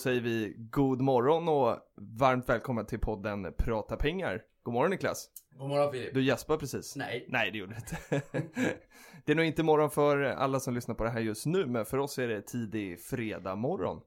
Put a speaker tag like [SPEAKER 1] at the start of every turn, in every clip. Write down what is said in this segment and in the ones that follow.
[SPEAKER 1] Säger vi god morgon och varmt välkommen till podden Prata pengar. God morgon Niklas.
[SPEAKER 2] God morgon Filip.
[SPEAKER 1] Du gäspar precis.
[SPEAKER 2] Nej.
[SPEAKER 1] Nej, det gjorde du inte. det är nog inte morgon för alla som lyssnar på det här just nu, men för oss är det tidig fredag morgon.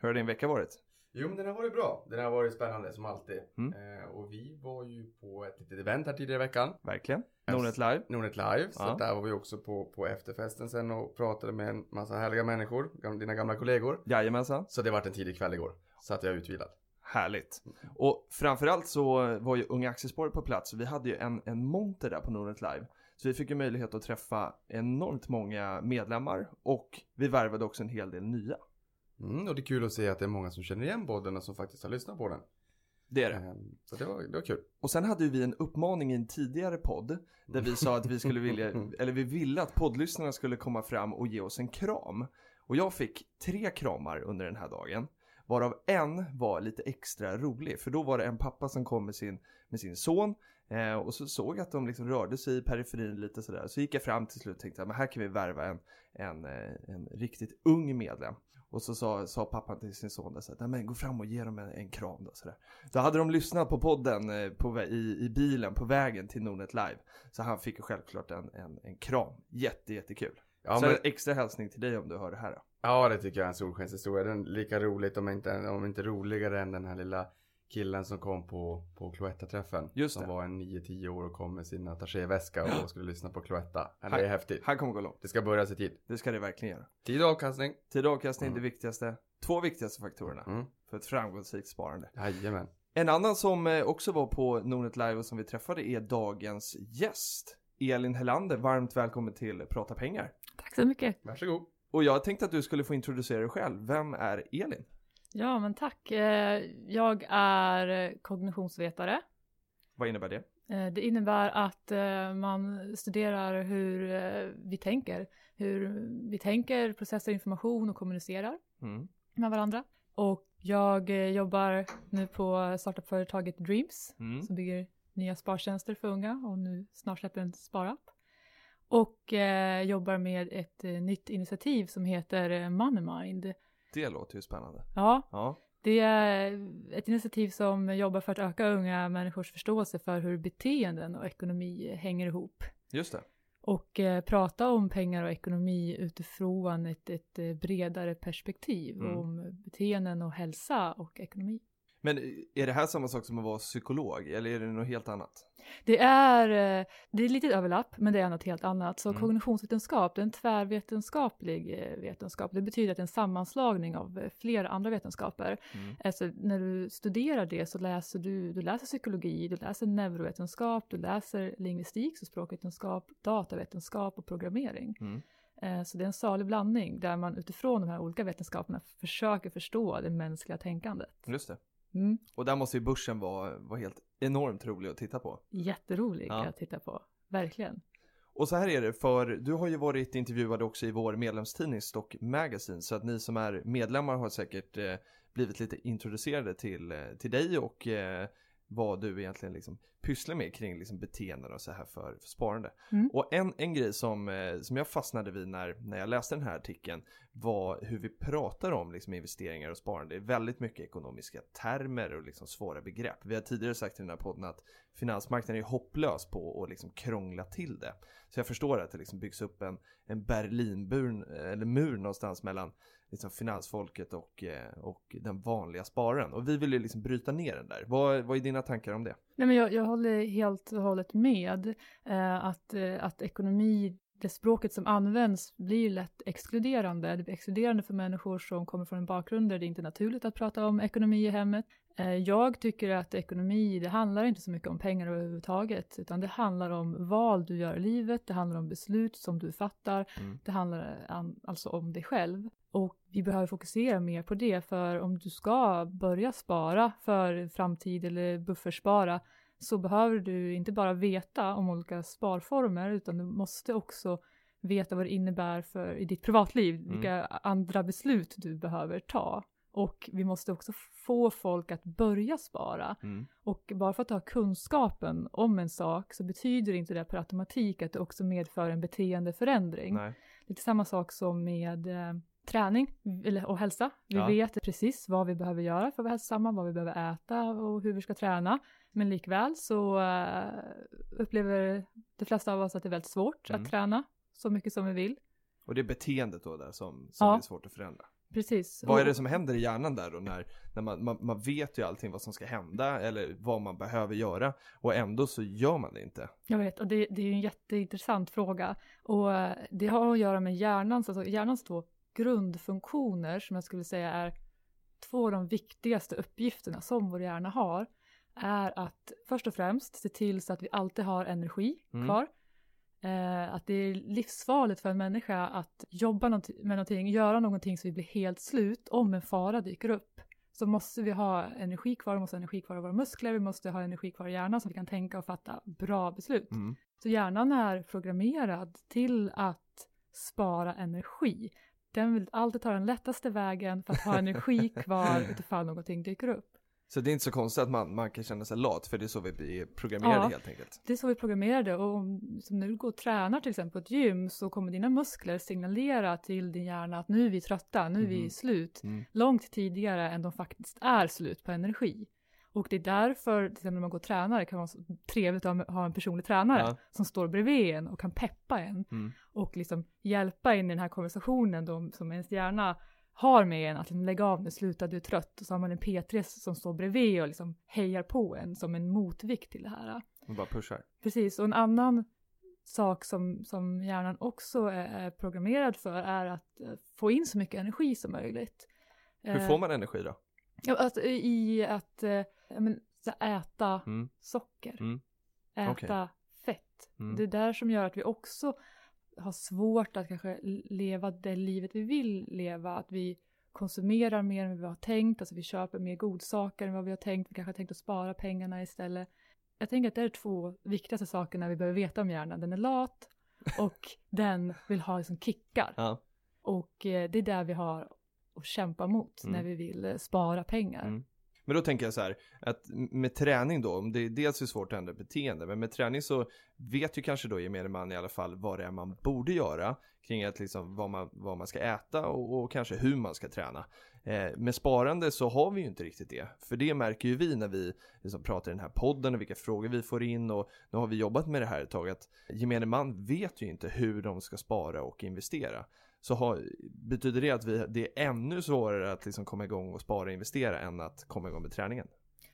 [SPEAKER 1] Hur har din vecka varit?
[SPEAKER 2] Jo men den har varit bra. Den har varit spännande som alltid.
[SPEAKER 1] Mm.
[SPEAKER 2] Eh, och vi var ju på ett litet event här tidigare i veckan.
[SPEAKER 1] Verkligen. Nordnet Live.
[SPEAKER 2] Nordnet Live. Så
[SPEAKER 1] Ja.
[SPEAKER 2] där var vi också på, på efterfesten sen och pratade med en massa härliga människor. gam- Dina gamla kollegor.
[SPEAKER 1] Jajamensan.
[SPEAKER 2] Så det vart en tidig kväll igår. Så att jag är utvilad.
[SPEAKER 1] Härligt. Och framförallt så var ju Unga Aktiesparare på plats. Vi hade ju en, en monter där på Nordnet Live. Så vi fick ju möjlighet att träffa enormt många medlemmar och vi värvade också en hel del nya.
[SPEAKER 2] Mm, och det är kul att se att det är många som känner igen podden och som faktiskt har lyssnat på den.
[SPEAKER 1] Det är det.
[SPEAKER 2] Eh, så det var, det var kul.
[SPEAKER 1] Och sen hade vi en uppmaning i en tidigare podd där vi sa att vi skulle vilja, eller vi ville att poddlyssnarna skulle komma fram och ge oss en kram. Och jag fick tre kramar under den här dagen. Varav en var lite extra rolig, för då var det en pappa som kom med sin, med sin son. Eh, och så såg jag att de liksom rörde sig i periferin lite sådär. Så gick jag fram till slut och tänkte att här kan vi värva en, en, eh, en riktigt ung medlem. Och så sa, sa pappan till sin son där så att, "Nej, men gå fram och ge dem en, en kram då sådär. Då hade de lyssnat på podden eh, på, i, i bilen på vägen till Nordnet Live. Så han fick ju självklart en, en, en kram. Jätte, jättekul.
[SPEAKER 2] Ja,
[SPEAKER 1] så
[SPEAKER 2] men,
[SPEAKER 1] en extra hälsning till dig om du hör det här då.
[SPEAKER 2] ja det tycker jag är en solskenshistoria. Den är lika roligt om inte, om inte roligare än den här lilla killen som kom på, på Cloetta-träffen.
[SPEAKER 1] Just
[SPEAKER 2] som
[SPEAKER 1] det.
[SPEAKER 2] var en 9-10 år och kom med sin attachéväska och skulle lyssna på Cloetta. Ja, Det är häftigt.
[SPEAKER 1] Han kommer gå långt.
[SPEAKER 2] Det ska börja i tid.
[SPEAKER 1] Det ska det verkligen göra.
[SPEAKER 2] Tid och avkastning.
[SPEAKER 1] Tid och avkastning,
[SPEAKER 2] Mm.
[SPEAKER 1] det viktigaste. Två viktigaste faktorerna
[SPEAKER 2] Mm.
[SPEAKER 1] för ett framgångsrikt sparande.
[SPEAKER 2] Jajamän.
[SPEAKER 1] En annan som eh, också var på Nordnet Live och som vi träffade är dagens gäst. Elin Hellander, varmt välkommen till Prata pengar.
[SPEAKER 3] Tack så mycket.
[SPEAKER 2] Varsågod.
[SPEAKER 1] Och jag tänkte att du skulle få introducera dig själv. Vem är Elin?
[SPEAKER 3] Ja, men tack. Eh, Jag är kognitionsvetare.
[SPEAKER 1] Vad innebär det?
[SPEAKER 3] Eh, Det innebär att eh, man studerar hur eh, vi tänker, hur vi tänker, processar information och kommunicerar
[SPEAKER 1] Mm.
[SPEAKER 3] med varandra. Och jag eh, jobbar nu på startupföretaget Dreams
[SPEAKER 1] Mm.
[SPEAKER 3] som bygger nya spartjänster för unga och nu snart släpper en sparapp. Och eh, jobbar med ett eh, nytt initiativ som heter eh, Moneymind.
[SPEAKER 1] Det låter ju spännande.
[SPEAKER 3] Ja,
[SPEAKER 1] Ja.
[SPEAKER 3] Det är ett initiativ som jobbar för att öka unga människors förståelse för hur beteenden och ekonomi hänger ihop.
[SPEAKER 1] Just det.
[SPEAKER 3] Och eh, prata om pengar och ekonomi utifrån ett, ett eh, bredare perspektiv
[SPEAKER 1] Mm.
[SPEAKER 3] om beteenden och hälsa och ekonomi.
[SPEAKER 1] Men är det här samma sak som att vara psykolog eller är det något helt annat?
[SPEAKER 3] Det är, eh, det är lite överlapp, men det är något helt annat. Så
[SPEAKER 1] Mm.
[SPEAKER 3] kognitionsvetenskap, det är en tvärvetenskaplig eh, vetenskap. Det betyder att det är en sammanslagning av eh, flera andra vetenskaper.
[SPEAKER 1] Mm.
[SPEAKER 3] Alltså, när du studerar det så läser du, du läser psykologi, du läser neurovetenskap, du läser lingvistik, så språkvetenskap, datavetenskap och programmering.
[SPEAKER 1] Mm.
[SPEAKER 3] Så det är en salig blandning där man utifrån de här olika vetenskaperna försöker förstå det mänskliga tänkandet.
[SPEAKER 1] Just det.
[SPEAKER 3] Mm.
[SPEAKER 1] Och där måste ju börsen vara, vara helt enormt rolig att titta på.
[SPEAKER 3] Jätterolig
[SPEAKER 1] Ja.
[SPEAKER 3] att titta på, verkligen.
[SPEAKER 1] Och så här är det, för du har ju varit intervjuad också i vår medlemstidning Stock Magazine, så att ni som är medlemmar har säkert eh, blivit lite introducerade till, eh, till dig och eh, vad du egentligen liksom pysslar med kring liksom beteenden och så här för, för sparande.
[SPEAKER 3] Mm.
[SPEAKER 1] Och en, en grej som, eh, som jag fastnade vid när, när jag läste den här artikeln var hur vi pratar om liksom, investeringar och sparande. Det är väldigt mycket ekonomiska termer och liksom, svåra begrepp. Vi har tidigare sagt i den här podden att finansmarknaden är hopplös på att liksom, krångla till det. Så jag förstår att det liksom byggs upp en, en Berlinmur eller mur någonstans mellan liksom, finansfolket och, eh, och den vanliga spararen. Och vi vill ju liksom bryta ner den där. Vad, vad är dina tankar om det?
[SPEAKER 3] Nej, men jag, jag håller helt och hållet med eh, att, eh, att ekonomi det språket som används blir lätt exkluderande. Det blir exkluderande för människor som kommer från en bakgrund där det inte är naturligt att prata om ekonomi i hemmet. Eh, jag tycker att ekonomi, det handlar inte så mycket om pengar överhuvudtaget, utan det handlar om val du gör i livet, det handlar om beslut som du fattar,
[SPEAKER 1] Mm.
[SPEAKER 3] det handlar alltså om dig själv. Och vi behöver fokusera mer på det, för om du ska börja spara för framtid eller buffertspara, så behöver du inte bara veta om olika sparformer, utan du måste också veta vad det innebär för, i ditt privatliv,
[SPEAKER 1] Mm.
[SPEAKER 3] vilka andra beslut du behöver ta. Och vi måste också få folk att börja spara.
[SPEAKER 1] Mm.
[SPEAKER 3] Och bara för att ha kunskapen om en sak så betyder inte det per automatik att det också medför en beteendeförändring.
[SPEAKER 1] Nej.
[SPEAKER 3] Lite samma sak som med eh, träning och hälsa. Vi
[SPEAKER 1] Ja.
[SPEAKER 3] vet precis vad vi behöver göra för att vara hälsosamma, vad vi behöver äta och hur vi ska träna. Men likväl så eh, upplever de flesta av oss att det är väldigt svårt
[SPEAKER 1] Mm.
[SPEAKER 3] att träna så mycket som vi vill.
[SPEAKER 1] Och det är beteendet då där som, som
[SPEAKER 3] Ja.
[SPEAKER 1] är svårt att förändra.
[SPEAKER 3] Precis.
[SPEAKER 1] Vad är det som händer i hjärnan där då när, när man, man, man vet ju allting vad som ska hända eller vad man behöver göra och ändå så gör man det inte.
[SPEAKER 3] Jag vet, och det, det är ju en jätteintressant fråga. Och det har att göra med hjärnans, alltså hjärnans två grundfunktioner som jag skulle säga är två av de viktigaste uppgifterna som vår hjärna har. Är att först och främst se till så att vi alltid har energi
[SPEAKER 1] Mm.
[SPEAKER 3] kvar. Eh, att det är livsfarligt för en människa att jobba med någonting, göra någonting så vi blir helt slut om en fara dyker upp. Så måste vi ha energi kvar, vi måste ha energi kvar i våra muskler, vi måste ha energi kvar i hjärnan så vi kan tänka och fatta bra beslut.
[SPEAKER 1] Mm.
[SPEAKER 3] Så hjärnan är programmerad till att spara energi. Den vill alltid ta den lättaste vägen för att ha energi kvar utifall någonting dyker upp.
[SPEAKER 1] Så det är inte så konstigt att man, man kan känna sig lat för det är så vi blir programmerade
[SPEAKER 3] Ja.
[SPEAKER 1] helt enkelt.
[SPEAKER 3] Det är så vi är programmerade och om, som du går och tränar till exempel på ett gym så kommer dina muskler signalera till din hjärna att nu är vi trötta, nu är vi
[SPEAKER 1] Mhm.
[SPEAKER 3] slut.
[SPEAKER 1] Mm.
[SPEAKER 3] Långt tidigare än de faktiskt är slut på energi. Och det är därför, till exempel när man går och tränar, det kan vara så trevligt att ha- ha en personlig tränare
[SPEAKER 1] Ja.
[SPEAKER 3] som står bredvid en och kan peppa en.
[SPEAKER 1] Mm.
[SPEAKER 3] och liksom hjälpa in i den här konversationen då, som ens hjärna har med en, att lägga av nu, sluta du är trött och så har man en P3 som står bredvid och liksom hejar på en som en motvikt till det här.
[SPEAKER 1] Och bara pushar.
[SPEAKER 3] Precis, och en annan sak som, som hjärnan också är, är programmerad för är att eh, få in så mycket energi som möjligt.
[SPEAKER 1] Hur
[SPEAKER 3] Eh,
[SPEAKER 1] får man energi då?
[SPEAKER 3] Att, I att eh, men, äta
[SPEAKER 1] Mm.
[SPEAKER 3] socker,
[SPEAKER 1] Mm.
[SPEAKER 3] äta
[SPEAKER 1] Okej.
[SPEAKER 3] fett.
[SPEAKER 1] Mm.
[SPEAKER 3] Det är där som gör att vi också har svårt att kanske leva det livet vi vill leva. Att vi konsumerar mer än vad vi har tänkt, alltså vi köper mer godsaker än vad vi har tänkt. Vi kanske har tänkt att spara pengarna istället. Jag tänker att det är två viktigaste sakerna vi behöver veta om hjärnan. Den är lat och den vill ha liksom kickar.
[SPEAKER 1] Ja.
[SPEAKER 3] Och eh, det är där vi har att kämpa mot
[SPEAKER 1] Mm.
[SPEAKER 3] när vi vill eh, spara pengar.
[SPEAKER 1] Mm. Men då tänker jag så här, att med träning då, om det är dels är svårt att ändra beteende, men med träning så vet ju kanske då gemene man i alla fall vad det är man borde göra kring att liksom vad man, vad man ska äta och, och kanske hur man ska träna. Eh, med sparande så har vi ju inte riktigt det, för det märker ju vi när vi liksom pratar i den här podden och vilka frågor vi får in och nu har vi jobbat med det här ett tag att gemene man vet ju inte hur de ska spara och investera. Så har, betyder det att vi, det är ännu svårare att liksom komma igång och spara och investera än att komma igång med träningen?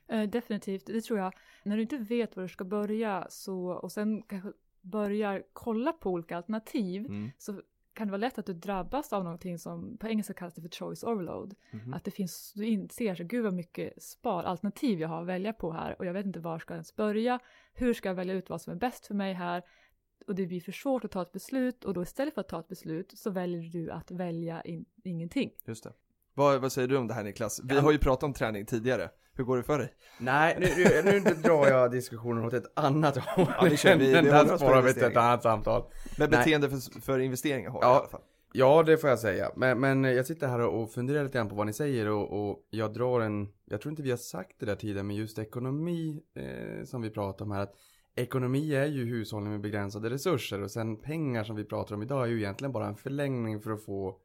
[SPEAKER 3] Eh, definitivt, det tror jag. När du inte vet var du ska börja så, och sen kanske börjar kolla på olika alternativ
[SPEAKER 1] Mm.
[SPEAKER 3] så kan det vara lätt att du drabbas av någonting som på engelska kallas det för choice overload.
[SPEAKER 1] Mhm.
[SPEAKER 3] Att det finns, du inser så gud vad mycket sparalternativ jag har att välja på här och jag vet inte var ska jag ens börja. Hur ska jag välja ut vad som är bäst för mig här? Och det blir för svårt att ta ett beslut och då istället för att ta ett beslut så väljer du att välja in, ingenting.
[SPEAKER 1] Just det. Vad, vad säger du om det här Niklas? Vi har ju pratat om träning tidigare. Hur går det för dig?
[SPEAKER 2] Nej, nu, nu, nu drar jag diskussionen åt ett annat håll.
[SPEAKER 1] Ja, vi kör, vi-
[SPEAKER 2] Den
[SPEAKER 1] håller
[SPEAKER 2] där sparar vi till ett annat samtal.
[SPEAKER 1] Men beteende för, för investeringar har
[SPEAKER 2] Ja.
[SPEAKER 1] i alla fall.
[SPEAKER 2] Ja, det får jag säga. Men, men jag sitter här och funderar lite grann på vad ni säger och, och jag drar en, jag tror inte vi har sagt det där tidigare, men just ekonomi eh, som vi pratar om här. Att ekonomi är ju hushållning med begränsade resurser och sen pengar som vi pratar om idag är ju egentligen bara en förlängning för att få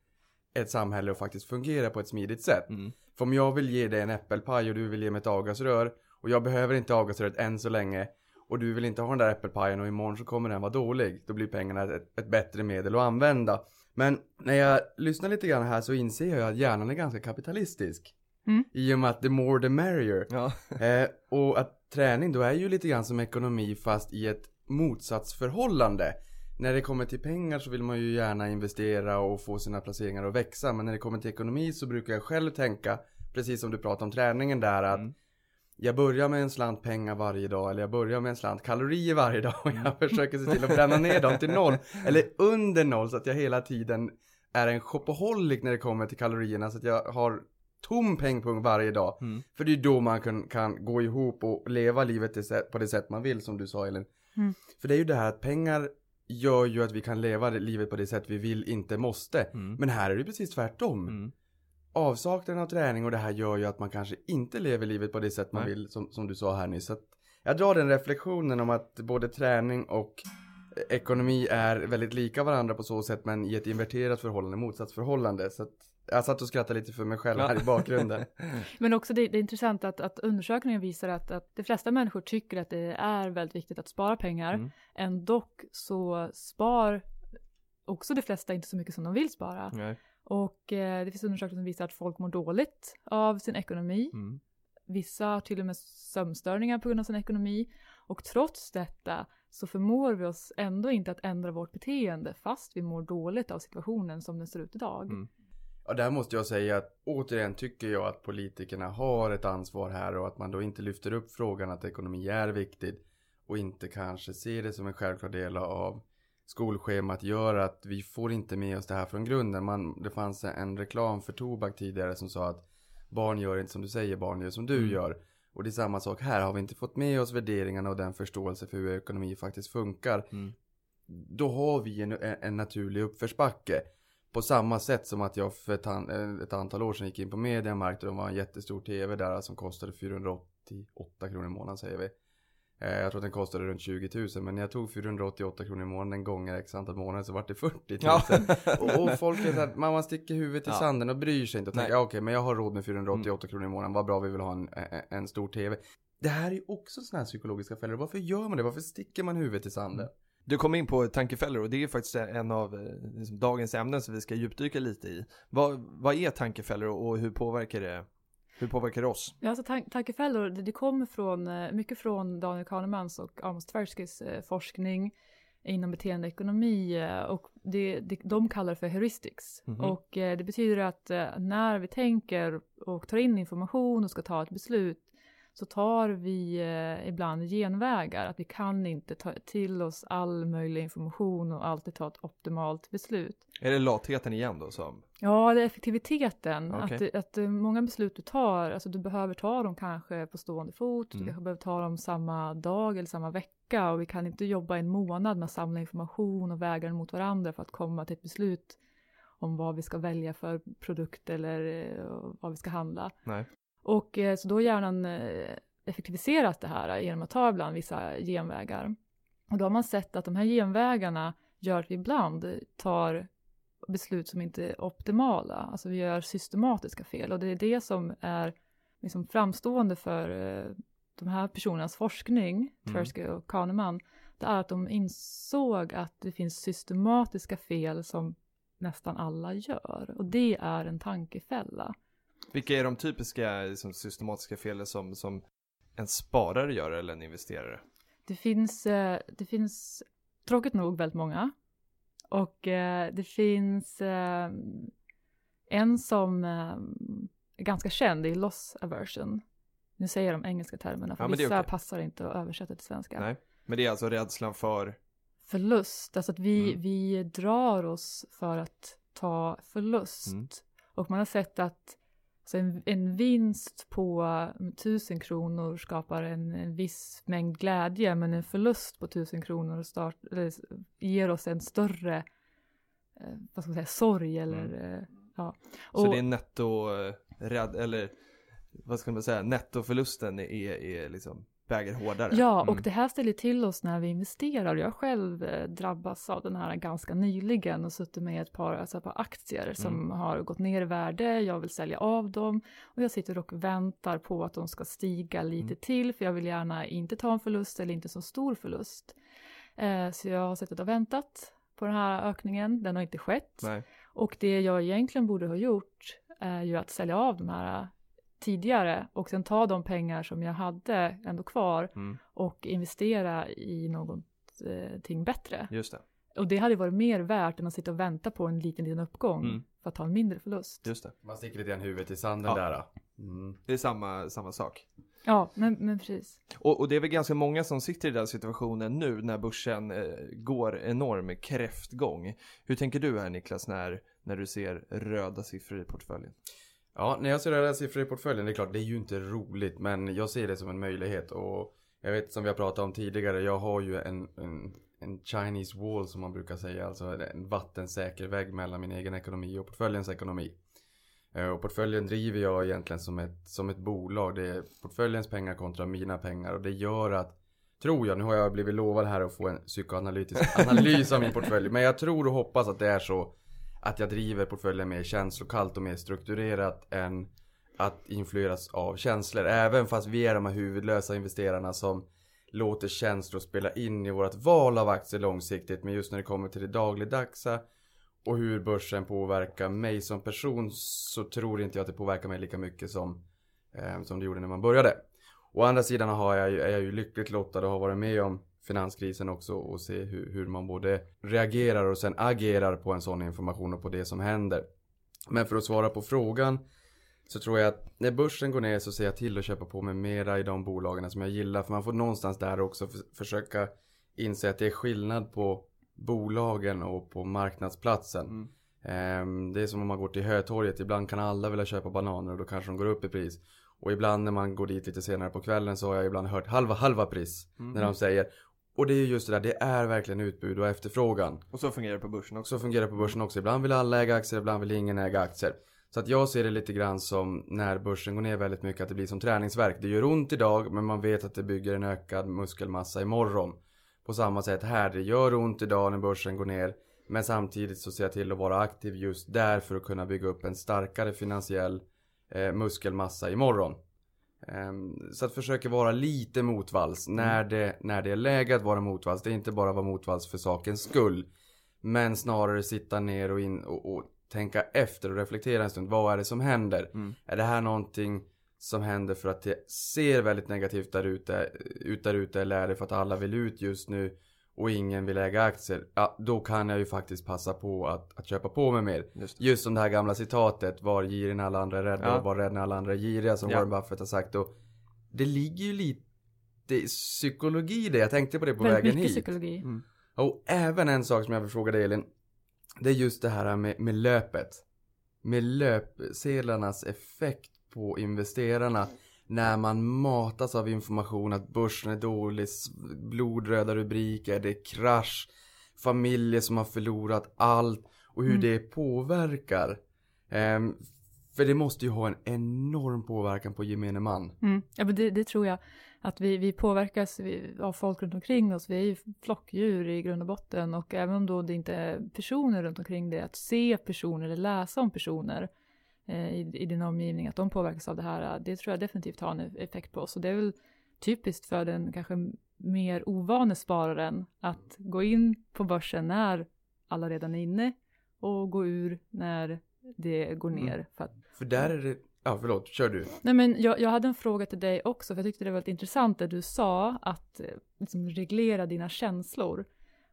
[SPEAKER 2] ett samhälle att faktiskt fungera på ett smidigt sätt.
[SPEAKER 1] Mm.
[SPEAKER 2] För om jag vill ge dig en äppelpaj och du vill ge mig ett avgasrör och jag behöver inte avgasröret än så länge och du vill inte ha den där äppelpajen och imorgon så kommer den vara dålig. Då blir pengarna ett, ett bättre medel att använda. Men när jag lyssnar lite grann här så inser jag att hjärnan är ganska kapitalistisk.
[SPEAKER 3] Mm.
[SPEAKER 2] I och med att the more the merrier.
[SPEAKER 1] Ja.
[SPEAKER 2] Eh, och att träning då är ju lite grann som ekonomi fast i ett motsatsförhållande. när det kommer till pengar så vill man ju gärna investera och få sina placeringar att växa. Men när det kommer till ekonomi så brukar jag själv tänka, precis som du pratade om träningen där, att
[SPEAKER 1] Mm.
[SPEAKER 2] jag börjar med en slant pengar varje dag eller jag börjar med en slant kalorier varje dag och jag försöker se till att bränna ner dem till noll eller under noll så att jag hela tiden är en shopaholic när det kommer till kalorierna så att jag har tom pengpung varje dag.
[SPEAKER 1] Mm.
[SPEAKER 2] För det är då man kan, kan gå ihop och leva livet på det sätt man vill som du sa Elin.
[SPEAKER 3] Mm.
[SPEAKER 2] För det är ju det här att pengar gör ju att vi kan leva det- livet på det sätt vi vill, inte måste.
[SPEAKER 1] Mm.
[SPEAKER 2] Men här är det precis tvärtom.
[SPEAKER 1] Mm.
[SPEAKER 2] Avsaknaden av träning och det här gör ju att man kanske inte lever livet på det sätt man
[SPEAKER 1] Nej.
[SPEAKER 2] vill som, som du sa här nyss. Så att jag drar den reflektionen om att både träning och eh, ekonomi är väldigt lika varandra på så sätt men i ett inverterat förhållande, motsatsförhållande. Så att jag satt och skrattade lite för mig själv här i bakgrunden.
[SPEAKER 3] Men också det, det är intressant att, att undersökningen visar att, att de flesta människor tycker att det är väldigt viktigt att spara pengar.
[SPEAKER 1] Mm.
[SPEAKER 3] Ändå så spar också de flesta inte så mycket som de vill spara.
[SPEAKER 1] Nej.
[SPEAKER 3] Och eh, det finns undersökningar som visar att folk mår dåligt av sin ekonomi.
[SPEAKER 1] Mm.
[SPEAKER 3] Vissa har till och med sömnstörningar på grund av sin ekonomi. Och trots detta så förmår vi oss ändå inte att ändra vårt beteende fast vi mår dåligt av situationen som den ser ut idag.
[SPEAKER 1] Mm.
[SPEAKER 2] Ja, där måste jag säga att återigen tycker jag att politikerna har ett ansvar här och att man då inte lyfter upp frågan att ekonomi är viktigt och inte kanske ser det som en självklar del av skolschemat gör att vi får inte med oss det här från grunden. Man, det fanns en reklam för tobak tidigare som sa att barn gör inte som du säger, barn gör som du
[SPEAKER 1] Mm.
[SPEAKER 2] gör. Och det är samma sak här, har vi inte fått med oss värderingarna och den förståelse för hur ekonomi faktiskt funkar.
[SPEAKER 1] Mm.
[SPEAKER 2] Då har vi en, en naturlig uppförsbacke. På samma sätt som att jag för ett, an, ett antal år sedan gick in på Mediamarkt och de var en jättestor tv där som kostade 488 kronor i månaden säger vi. Eh, Jag tror att den kostade runt 20 000 men när jag tog 488 kronor i månaden gånger x antal månader så vart det 40 000.
[SPEAKER 1] Ja.
[SPEAKER 2] och, och folk är såhär, man sticker huvudet i
[SPEAKER 1] Ja.
[SPEAKER 2] sanden och bryr sig inte och
[SPEAKER 1] Nej.
[SPEAKER 2] tänker, ja, okej men jag har råd med 488 kronor i månaden, vad bra vi vill ha en, en, stor tv. Det här är ju också sådana här psykologiska fällor, varför gör man det? Varför sticker man huvudet i sanden?
[SPEAKER 1] Du kom in på tankefällor och det är faktiskt en av eh, liksom, dagens ämnen som vi ska djupdyka lite i. Vad, vad är tankefällor och hur påverkar det, hur påverkar det oss?
[SPEAKER 3] Ja, alltså tan- tankefällor, det, det kommer från, eh, mycket från Daniel Kahnemans och Amos Tversky's eh, forskning inom beteendeekonomi och det, det, de kallar för heuristics.
[SPEAKER 1] Mhm.
[SPEAKER 3] Och eh, det betyder att eh, när vi tänker och tar in information och ska ta ett beslut så tar vi eh, ibland genvägar, att vi kan inte ta till oss all möjlig information och alltid ta ett optimalt beslut.
[SPEAKER 1] Är det latheten igen då som?
[SPEAKER 3] Ja, det är effektiviteten.
[SPEAKER 1] Okej.
[SPEAKER 3] Att, att eh, många beslut du tar, alltså du behöver ta dem kanske på stående fot,
[SPEAKER 1] Mm.
[SPEAKER 3] du kanske behöver ta dem samma dag eller samma vecka och vi kan inte jobba en månad med att samla information och väga den mot varandra för att komma till ett beslut om vad vi ska välja för produkt eller eh, vad vi ska handla.
[SPEAKER 1] Nej.
[SPEAKER 3] Och eh, så då har hjärnan eh, effektiviserat det här genom att ta ibland vissa genvägar. Och då har man sett att de här genvägarna gör att vi ibland tar beslut som inte är optimala. Alltså vi gör systematiska fel och det är det som är liksom framstående för eh, de här personernas forskning,
[SPEAKER 1] Mm.
[SPEAKER 3] Tversky och Kahneman. Det är att de insåg att det finns systematiska fel som nästan alla gör och det är en tankefälla.
[SPEAKER 1] Vilka är de typiska liksom, systematiska felen som, som en sparare gör eller en investerare?
[SPEAKER 3] Det finns, eh, det finns tråkigt nog väldigt många. Och eh, det finns eh, en som är ganska känd, det är loss aversion. Nu säger jag de engelska termerna, för
[SPEAKER 1] Ja,
[SPEAKER 3] vissa
[SPEAKER 1] okej.
[SPEAKER 3] passar inte att översätta till svenska.
[SPEAKER 1] Nej. Men det är alltså rädslan för,
[SPEAKER 3] Förlust, alltså att vi,
[SPEAKER 1] Mm.
[SPEAKER 3] vi drar oss för att ta förlust.
[SPEAKER 1] Mm.
[SPEAKER 3] Och man har sett att alltså en, en vinst på mm, tusen kronor skapar en, en viss mängd glädje, men en förlust på tusen kronor start, ger oss en större eh, vad ska man säga, sorg eller eh, ja.
[SPEAKER 1] så det är netto, eh, eller vad ska man säga, nettoförlusten är, är liksom, väger hårdare.
[SPEAKER 3] Ja,
[SPEAKER 1] Mm.
[SPEAKER 3] och det här ställer till oss när vi investerar. Jag själv eh, drabbats av den här ganska nyligen och suttit med ett par, alltså ett par aktier som
[SPEAKER 1] Mm.
[SPEAKER 3] har gått ner i värde. Jag vill sälja av dem och jag sitter och väntar på att de ska stiga lite
[SPEAKER 1] Mm.
[SPEAKER 3] till för jag vill gärna inte ta en förlust eller inte så stor förlust. Eh, så jag har suttit och väntat på den här ökningen. Den har inte skett.
[SPEAKER 1] Nej.
[SPEAKER 3] Och det jag egentligen borde ha gjort är ju att sälja av de här tidigare och sen ta de pengar som jag hade ändå kvar
[SPEAKER 1] Mm.
[SPEAKER 3] och investera i någonting bättre.
[SPEAKER 1] Just det.
[SPEAKER 3] Och det hade varit mer värt än att sitta och vänta på en liten, liten uppgång
[SPEAKER 1] Mm.
[SPEAKER 3] för att ta en mindre förlust.
[SPEAKER 1] Just det.
[SPEAKER 2] Man sticker lite grann huvudet i sanden
[SPEAKER 1] Ja.
[SPEAKER 2] där. Mm.
[SPEAKER 1] Det är samma, samma sak.
[SPEAKER 3] Ja, men, men precis.
[SPEAKER 1] Och, och det är väl ganska många som sitter i den situationen nu när börsen eh, går enorm kräftgång. Hur tänker du här Niklas när, när du ser röda siffror i portföljen?
[SPEAKER 2] Ja, när jag ser röda siffror i portföljen, det är klart, det är ju inte roligt, men jag ser det som en möjlighet och jag vet som vi har pratat om tidigare, jag har ju en, en, en Chinese wall som man brukar säga, alltså en vattensäker vägg mellan min egen ekonomi och portföljens ekonomi. Eh, Och portföljen driver jag egentligen som ett, som ett bolag. Det är portföljens pengar kontra mina pengar och det gör att Tror jag, nu har jag blivit lovad här att få en psykoanalytisk analys av min portfölj. Men jag tror och hoppas att det är så att jag driver portföljen mer känslokallt och mer strukturerat än att influeras av känslor. Även fast vi är de här huvudlösa investerarna som låter känslor spela in i vårt val av aktier långsiktigt. Men just när det kommer till det dagligdagsa och hur börsen påverkar mig som person så tror inte jag att det påverkar mig lika mycket som, eh, som det gjorde när man började. Å andra sidan har jag, är jag ju lyckligt lottad och har varit med om finanskrisen också och se hur, hur man både reagerar och sen agerar på en sån information och på det som händer. Men för att svara på frågan så tror jag att när börsen går ner så ser jag till att köpa på mig mera i de bolagen som jag gillar. För man får någonstans där också för, försöka inse att det är skillnad på bolagen och på marknadsplatsen.
[SPEAKER 1] Mm.
[SPEAKER 2] Ehm, det är som om man går till Hötorget. Ibland kan alla vilja köpa bananer och då kanske de går upp i pris. Och ibland när man går dit lite senare på kvällen så har jag ibland hört halva halva pris.
[SPEAKER 1] Mm.
[SPEAKER 2] När de säger. Och det är ju just det där, det är verkligen utbud och efterfrågan.
[SPEAKER 1] Och så fungerar det på börsen också.
[SPEAKER 2] Så fungerar det på börsen också. Ibland vill alla äga aktier, ibland vill ingen äga aktier. Så att jag ser det lite grann som när börsen går ner väldigt mycket att det blir som träningsverk. Det gör ont idag men man vet att det bygger en ökad muskelmassa imorgon. På samma sätt här, det gör ont idag när börsen går ner. Men samtidigt så ser jag till att vara aktiv just där för att kunna bygga upp en starkare finansiell eh, muskelmassa imorgon. Ehm, så att försöka vara lite motvalls när det, när det är läge att vara motvalls. Det är inte bara vara motvalls för sakens skull. Men snarare sitta ner och, in, och, och tänka efter och reflektera en stund. Vad är det som händer?
[SPEAKER 1] Mm.
[SPEAKER 2] Är det här någonting som händer för att det ser väldigt negativt där ute, ut där ute eller är det för att alla vill ut just nu och ingen vill äga aktier? Ja, då kan jag ju faktiskt passa på att, att köpa på mig mer.
[SPEAKER 1] Just det.
[SPEAKER 2] Just som det här gamla citatet, var girig när alla andra är rädda
[SPEAKER 1] Ja.
[SPEAKER 2] och var rädd när alla andra är giriga som
[SPEAKER 1] Ja.
[SPEAKER 2] Warren Buffett har sagt. Och det ligger ju lite psykologi i det, jag tänkte på det på
[SPEAKER 3] Väldigt
[SPEAKER 2] vägen
[SPEAKER 3] mycket
[SPEAKER 2] hit.
[SPEAKER 3] psykologi.
[SPEAKER 1] Mm.
[SPEAKER 2] Och även en sak som jag vill fråga dig Elin. Det är just det här med, med löpet. Med löpsedlarnas effekt på investerarna. När man matas av information att börsen är dålig, blodröda rubriker, det är krasch, familjer som har förlorat allt och hur
[SPEAKER 3] Mm.
[SPEAKER 2] det påverkar. Ehm, för det måste ju ha en enorm påverkan på gemene man.
[SPEAKER 3] Mm. Ja, men det, det tror jag. Att vi, vi påverkas av folk runt omkring oss. Vi är ju flockdjur i grund och botten. Och även om då det inte är personer runt omkring det, att se personer eller läsa om personer i, i din omgivning, att de påverkas av det här, det tror jag definitivt har en effekt på oss. Och det är väl typiskt för den kanske mer ovane spararen att gå in på börsen när alla redan är inne och gå ur när det går
[SPEAKER 2] Mm.
[SPEAKER 3] ner. För att
[SPEAKER 2] För där är det, ja förlåt, kör du.
[SPEAKER 3] Nej men jag, jag hade en fråga till dig också, för jag tyckte det var väldigt intressant det du sa, att eh, liksom, reglera dina känslor.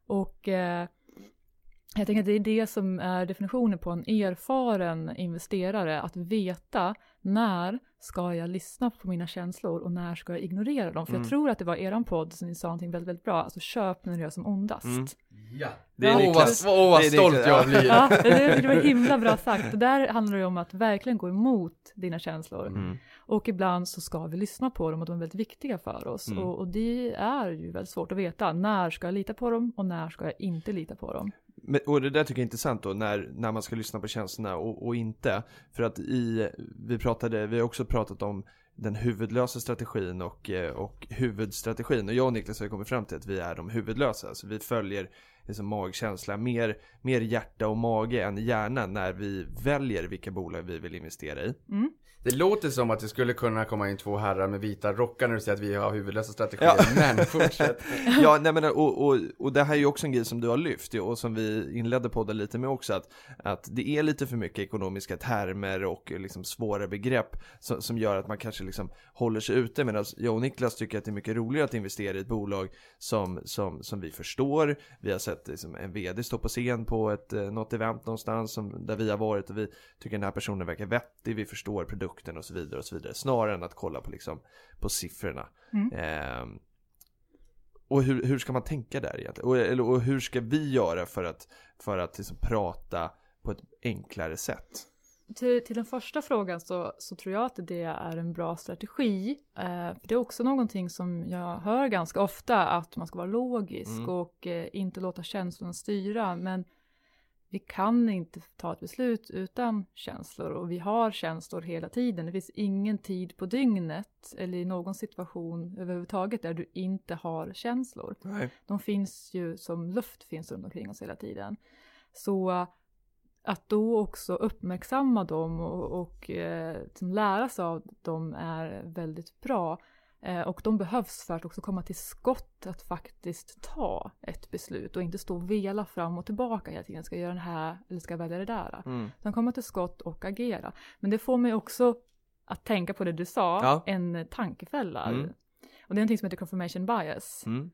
[SPEAKER 3] Och eh, jag tänker att det är det som är definitionen på en erfaren investerare, att veta när ska jag lyssna på mina känslor och när ska jag ignorera dem? För
[SPEAKER 1] Mm.
[SPEAKER 3] jag tror att det var eran podd som ni sa någonting väldigt, väldigt bra, alltså köp när det gör som ondast.
[SPEAKER 1] Mm.
[SPEAKER 2] Ja.
[SPEAKER 1] Det är
[SPEAKER 2] Åh vad, åh, vad
[SPEAKER 1] Det är
[SPEAKER 2] stolt jag
[SPEAKER 1] ja.
[SPEAKER 2] blir.
[SPEAKER 3] Ja, det, det var himla bra sagt. Och där handlar det om att verkligen gå emot dina känslor.
[SPEAKER 1] Mm.
[SPEAKER 3] Och ibland så ska vi lyssna på dem och de är väldigt viktiga för oss.
[SPEAKER 1] Mm.
[SPEAKER 3] Och, och det är ju väldigt svårt att veta. När ska jag lita på dem och när ska jag inte lita på dem?
[SPEAKER 1] Men, och det där tycker jag är intressant då, när, när man ska lyssna på känslorna och, och inte. För att i, vi pratade, vi har också pratat om den huvudlösa strategin och, eh, och huvudstrategin. Och jag och Niklas har kommit fram till att vi är de huvudlösa. Så vi följer liksom magkänsla, mer, mer hjärta och mage än hjärna när vi väljer vilka bolag vi vill investera i.
[SPEAKER 3] Mm.
[SPEAKER 2] Det låter som att det skulle kunna komma in två herrar med vita rockar när du säger att vi har huvudlösa strategier.
[SPEAKER 1] Ja.
[SPEAKER 2] Men fortsätt.
[SPEAKER 1] Ja, nej men och, och, och det här är ju också en grej som du har lyft och som vi inledde podden lite med också att, att det är lite för mycket ekonomiska termer och liksom svåra begrepp som, som gör att man kanske liksom håller sig ute medan jag och Niklas tycker att det är mycket roligare att investera i ett bolag som, som, som vi förstår, vi har sett ett, liksom, en vd står på scen på ett, eh, något event någonstans som, där vi har varit och vi tycker den här personen verkar vettig, vi förstår produkten och så vidare och så vidare. Snarare än att kolla på, liksom, på siffrorna.
[SPEAKER 3] Mm.
[SPEAKER 1] Eh, och hur, hur ska man tänka där egentligen? Och, eller, och hur ska vi göra för att, för att liksom prata på ett enklare sätt?
[SPEAKER 3] Till, till den första frågan så, så tror jag att det är en bra strategi. Eh, det är också någonting som jag hör ganska ofta, att man ska vara logisk
[SPEAKER 1] Mm.
[SPEAKER 3] och eh, inte låta känslorna styra. Men vi kan inte ta ett beslut utan känslor och vi har känslor hela tiden. Det finns ingen tid på dygnet eller i någon situation överhuvudtaget där du inte har känslor.
[SPEAKER 1] Nej.
[SPEAKER 3] De finns ju som luft finns runt omkring oss hela tiden. Så att då också uppmärksamma dem och, och eh, liksom lära sig av dem är väldigt bra. Eh, och de behövs för att också komma till skott att faktiskt ta ett beslut och inte stå och vela fram och tillbaka hela tiden. Ska jag göra det här eller ska jag välja det där?
[SPEAKER 1] Mm.
[SPEAKER 3] Utan komma till skott och agera. Men det får mig också att tänka på det du sa,
[SPEAKER 1] Ja.
[SPEAKER 3] en tankefälla.
[SPEAKER 1] Mm.
[SPEAKER 3] Och det är någonting som heter confirmation bias.
[SPEAKER 1] Mm.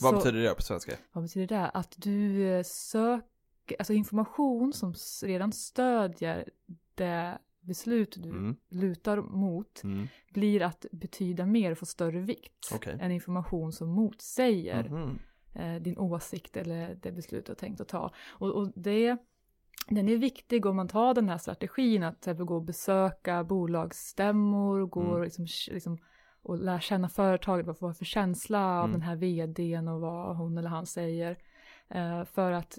[SPEAKER 1] Vad
[SPEAKER 3] Så-
[SPEAKER 1] betyder det på svenska?
[SPEAKER 3] vad betyder det? Att du eh, söker, alltså information som redan stödjer det beslut du
[SPEAKER 1] Mm.
[SPEAKER 3] lutar mot
[SPEAKER 1] Mm.
[SPEAKER 3] blir att betyda mer och få större vikt
[SPEAKER 1] Okej.
[SPEAKER 3] än information som motsäger
[SPEAKER 1] Mhm.
[SPEAKER 3] eh, din åsikt eller det beslut du har tänkt att ta. Och, och det, den är viktig om man tar den här strategin att till gå och besöka bolagsstämmor, gå
[SPEAKER 1] Mm.
[SPEAKER 3] och, liksom, liksom, och lära känna företaget, vad får för känsla av
[SPEAKER 1] Mm.
[SPEAKER 3] den här vdn och vad hon eller han säger. Eh, för att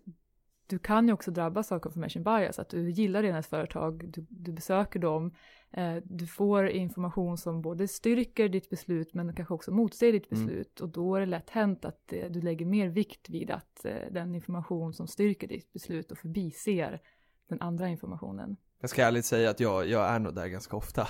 [SPEAKER 3] du kan ju också drabbas av confirmation bias, att du gillar ett företag, du, du besöker dem, eh, du får information som både styrker ditt beslut men kanske också motsäger ditt
[SPEAKER 1] Mm.
[SPEAKER 3] beslut och då är det lätt hänt att eh, du lägger mer vikt vid att eh, den information som styrker ditt beslut och förbiser den andra informationen.
[SPEAKER 1] Jag ska ärligt säga att jag, jag är nog där ganska ofta.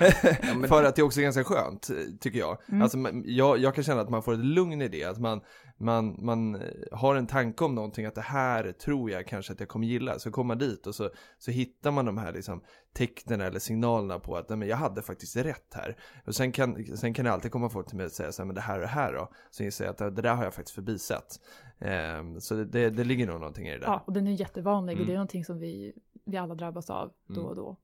[SPEAKER 2] men-
[SPEAKER 1] För att det är också ganska skönt, tycker jag.
[SPEAKER 3] Mm.
[SPEAKER 1] Alltså, jag, jag kan känna att man får ett lugn i det, att man, man, man har en tanke om någonting, att det här tror jag kanske att jag kommer gilla. Så kommer man dit och så, så hittar man de här liksom, tecknen eller signalerna på att nej, men jag hade faktiskt rätt här. Och sen kan, sen kan det alltid komma folk till mig och säga så här, men det här och det här då. Så inser jag att det där har jag faktiskt förbisett. Ehm, så det, det, det ligger nog någonting i det där.
[SPEAKER 3] Ja, och den är jättevanlig och
[SPEAKER 1] Mm.
[SPEAKER 3] det är någonting som vi, vi alla drabbas av då
[SPEAKER 1] Mm.
[SPEAKER 3] och då.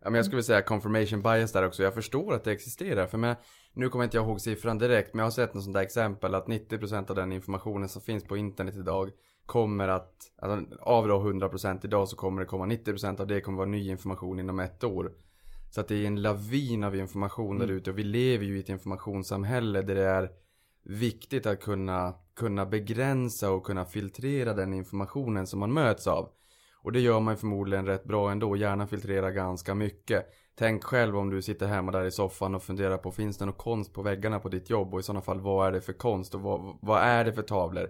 [SPEAKER 2] Ja, men jag skulle säga confirmation bias där också. Jag förstår att det existerar. För med, nu kommer inte jag ihåg siffran direkt, men jag har sett något sånt där exempel att 90% av den informationen som finns på internet idag kommer att, alltså, av då 100% idag så kommer det komma 90% av det kommer vara ny information inom ett år. Så att det är en lavin av information där
[SPEAKER 1] Mm.
[SPEAKER 2] ute och vi lever ju i ett informationssamhälle där det är viktigt att kunna, kunna begränsa och kunna filtrera den informationen som man möts av. Och det gör man förmodligen rätt bra ändå, gärna filtrera ganska mycket. Tänk själv om du sitter hemma där i soffan och funderar på finns det något konst på väggarna på ditt jobb och i sådana fall vad är det för konst och vad, vad är det för tavlor?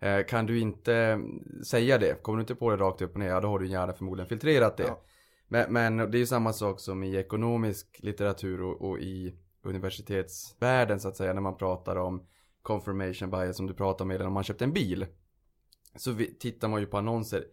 [SPEAKER 2] Eh, kan du inte säga det, kommer du inte på det rakt upp och ner, ja då har du gärna förmodligen filtrerat det.
[SPEAKER 1] Ja.
[SPEAKER 2] Men, men det är ju samma sak som i ekonomisk litteratur och, och i universitetsvärlden så att säga när man pratar om confirmation bias som du pratar med om man köpt en bil. Så vi, tittar man ju på annonser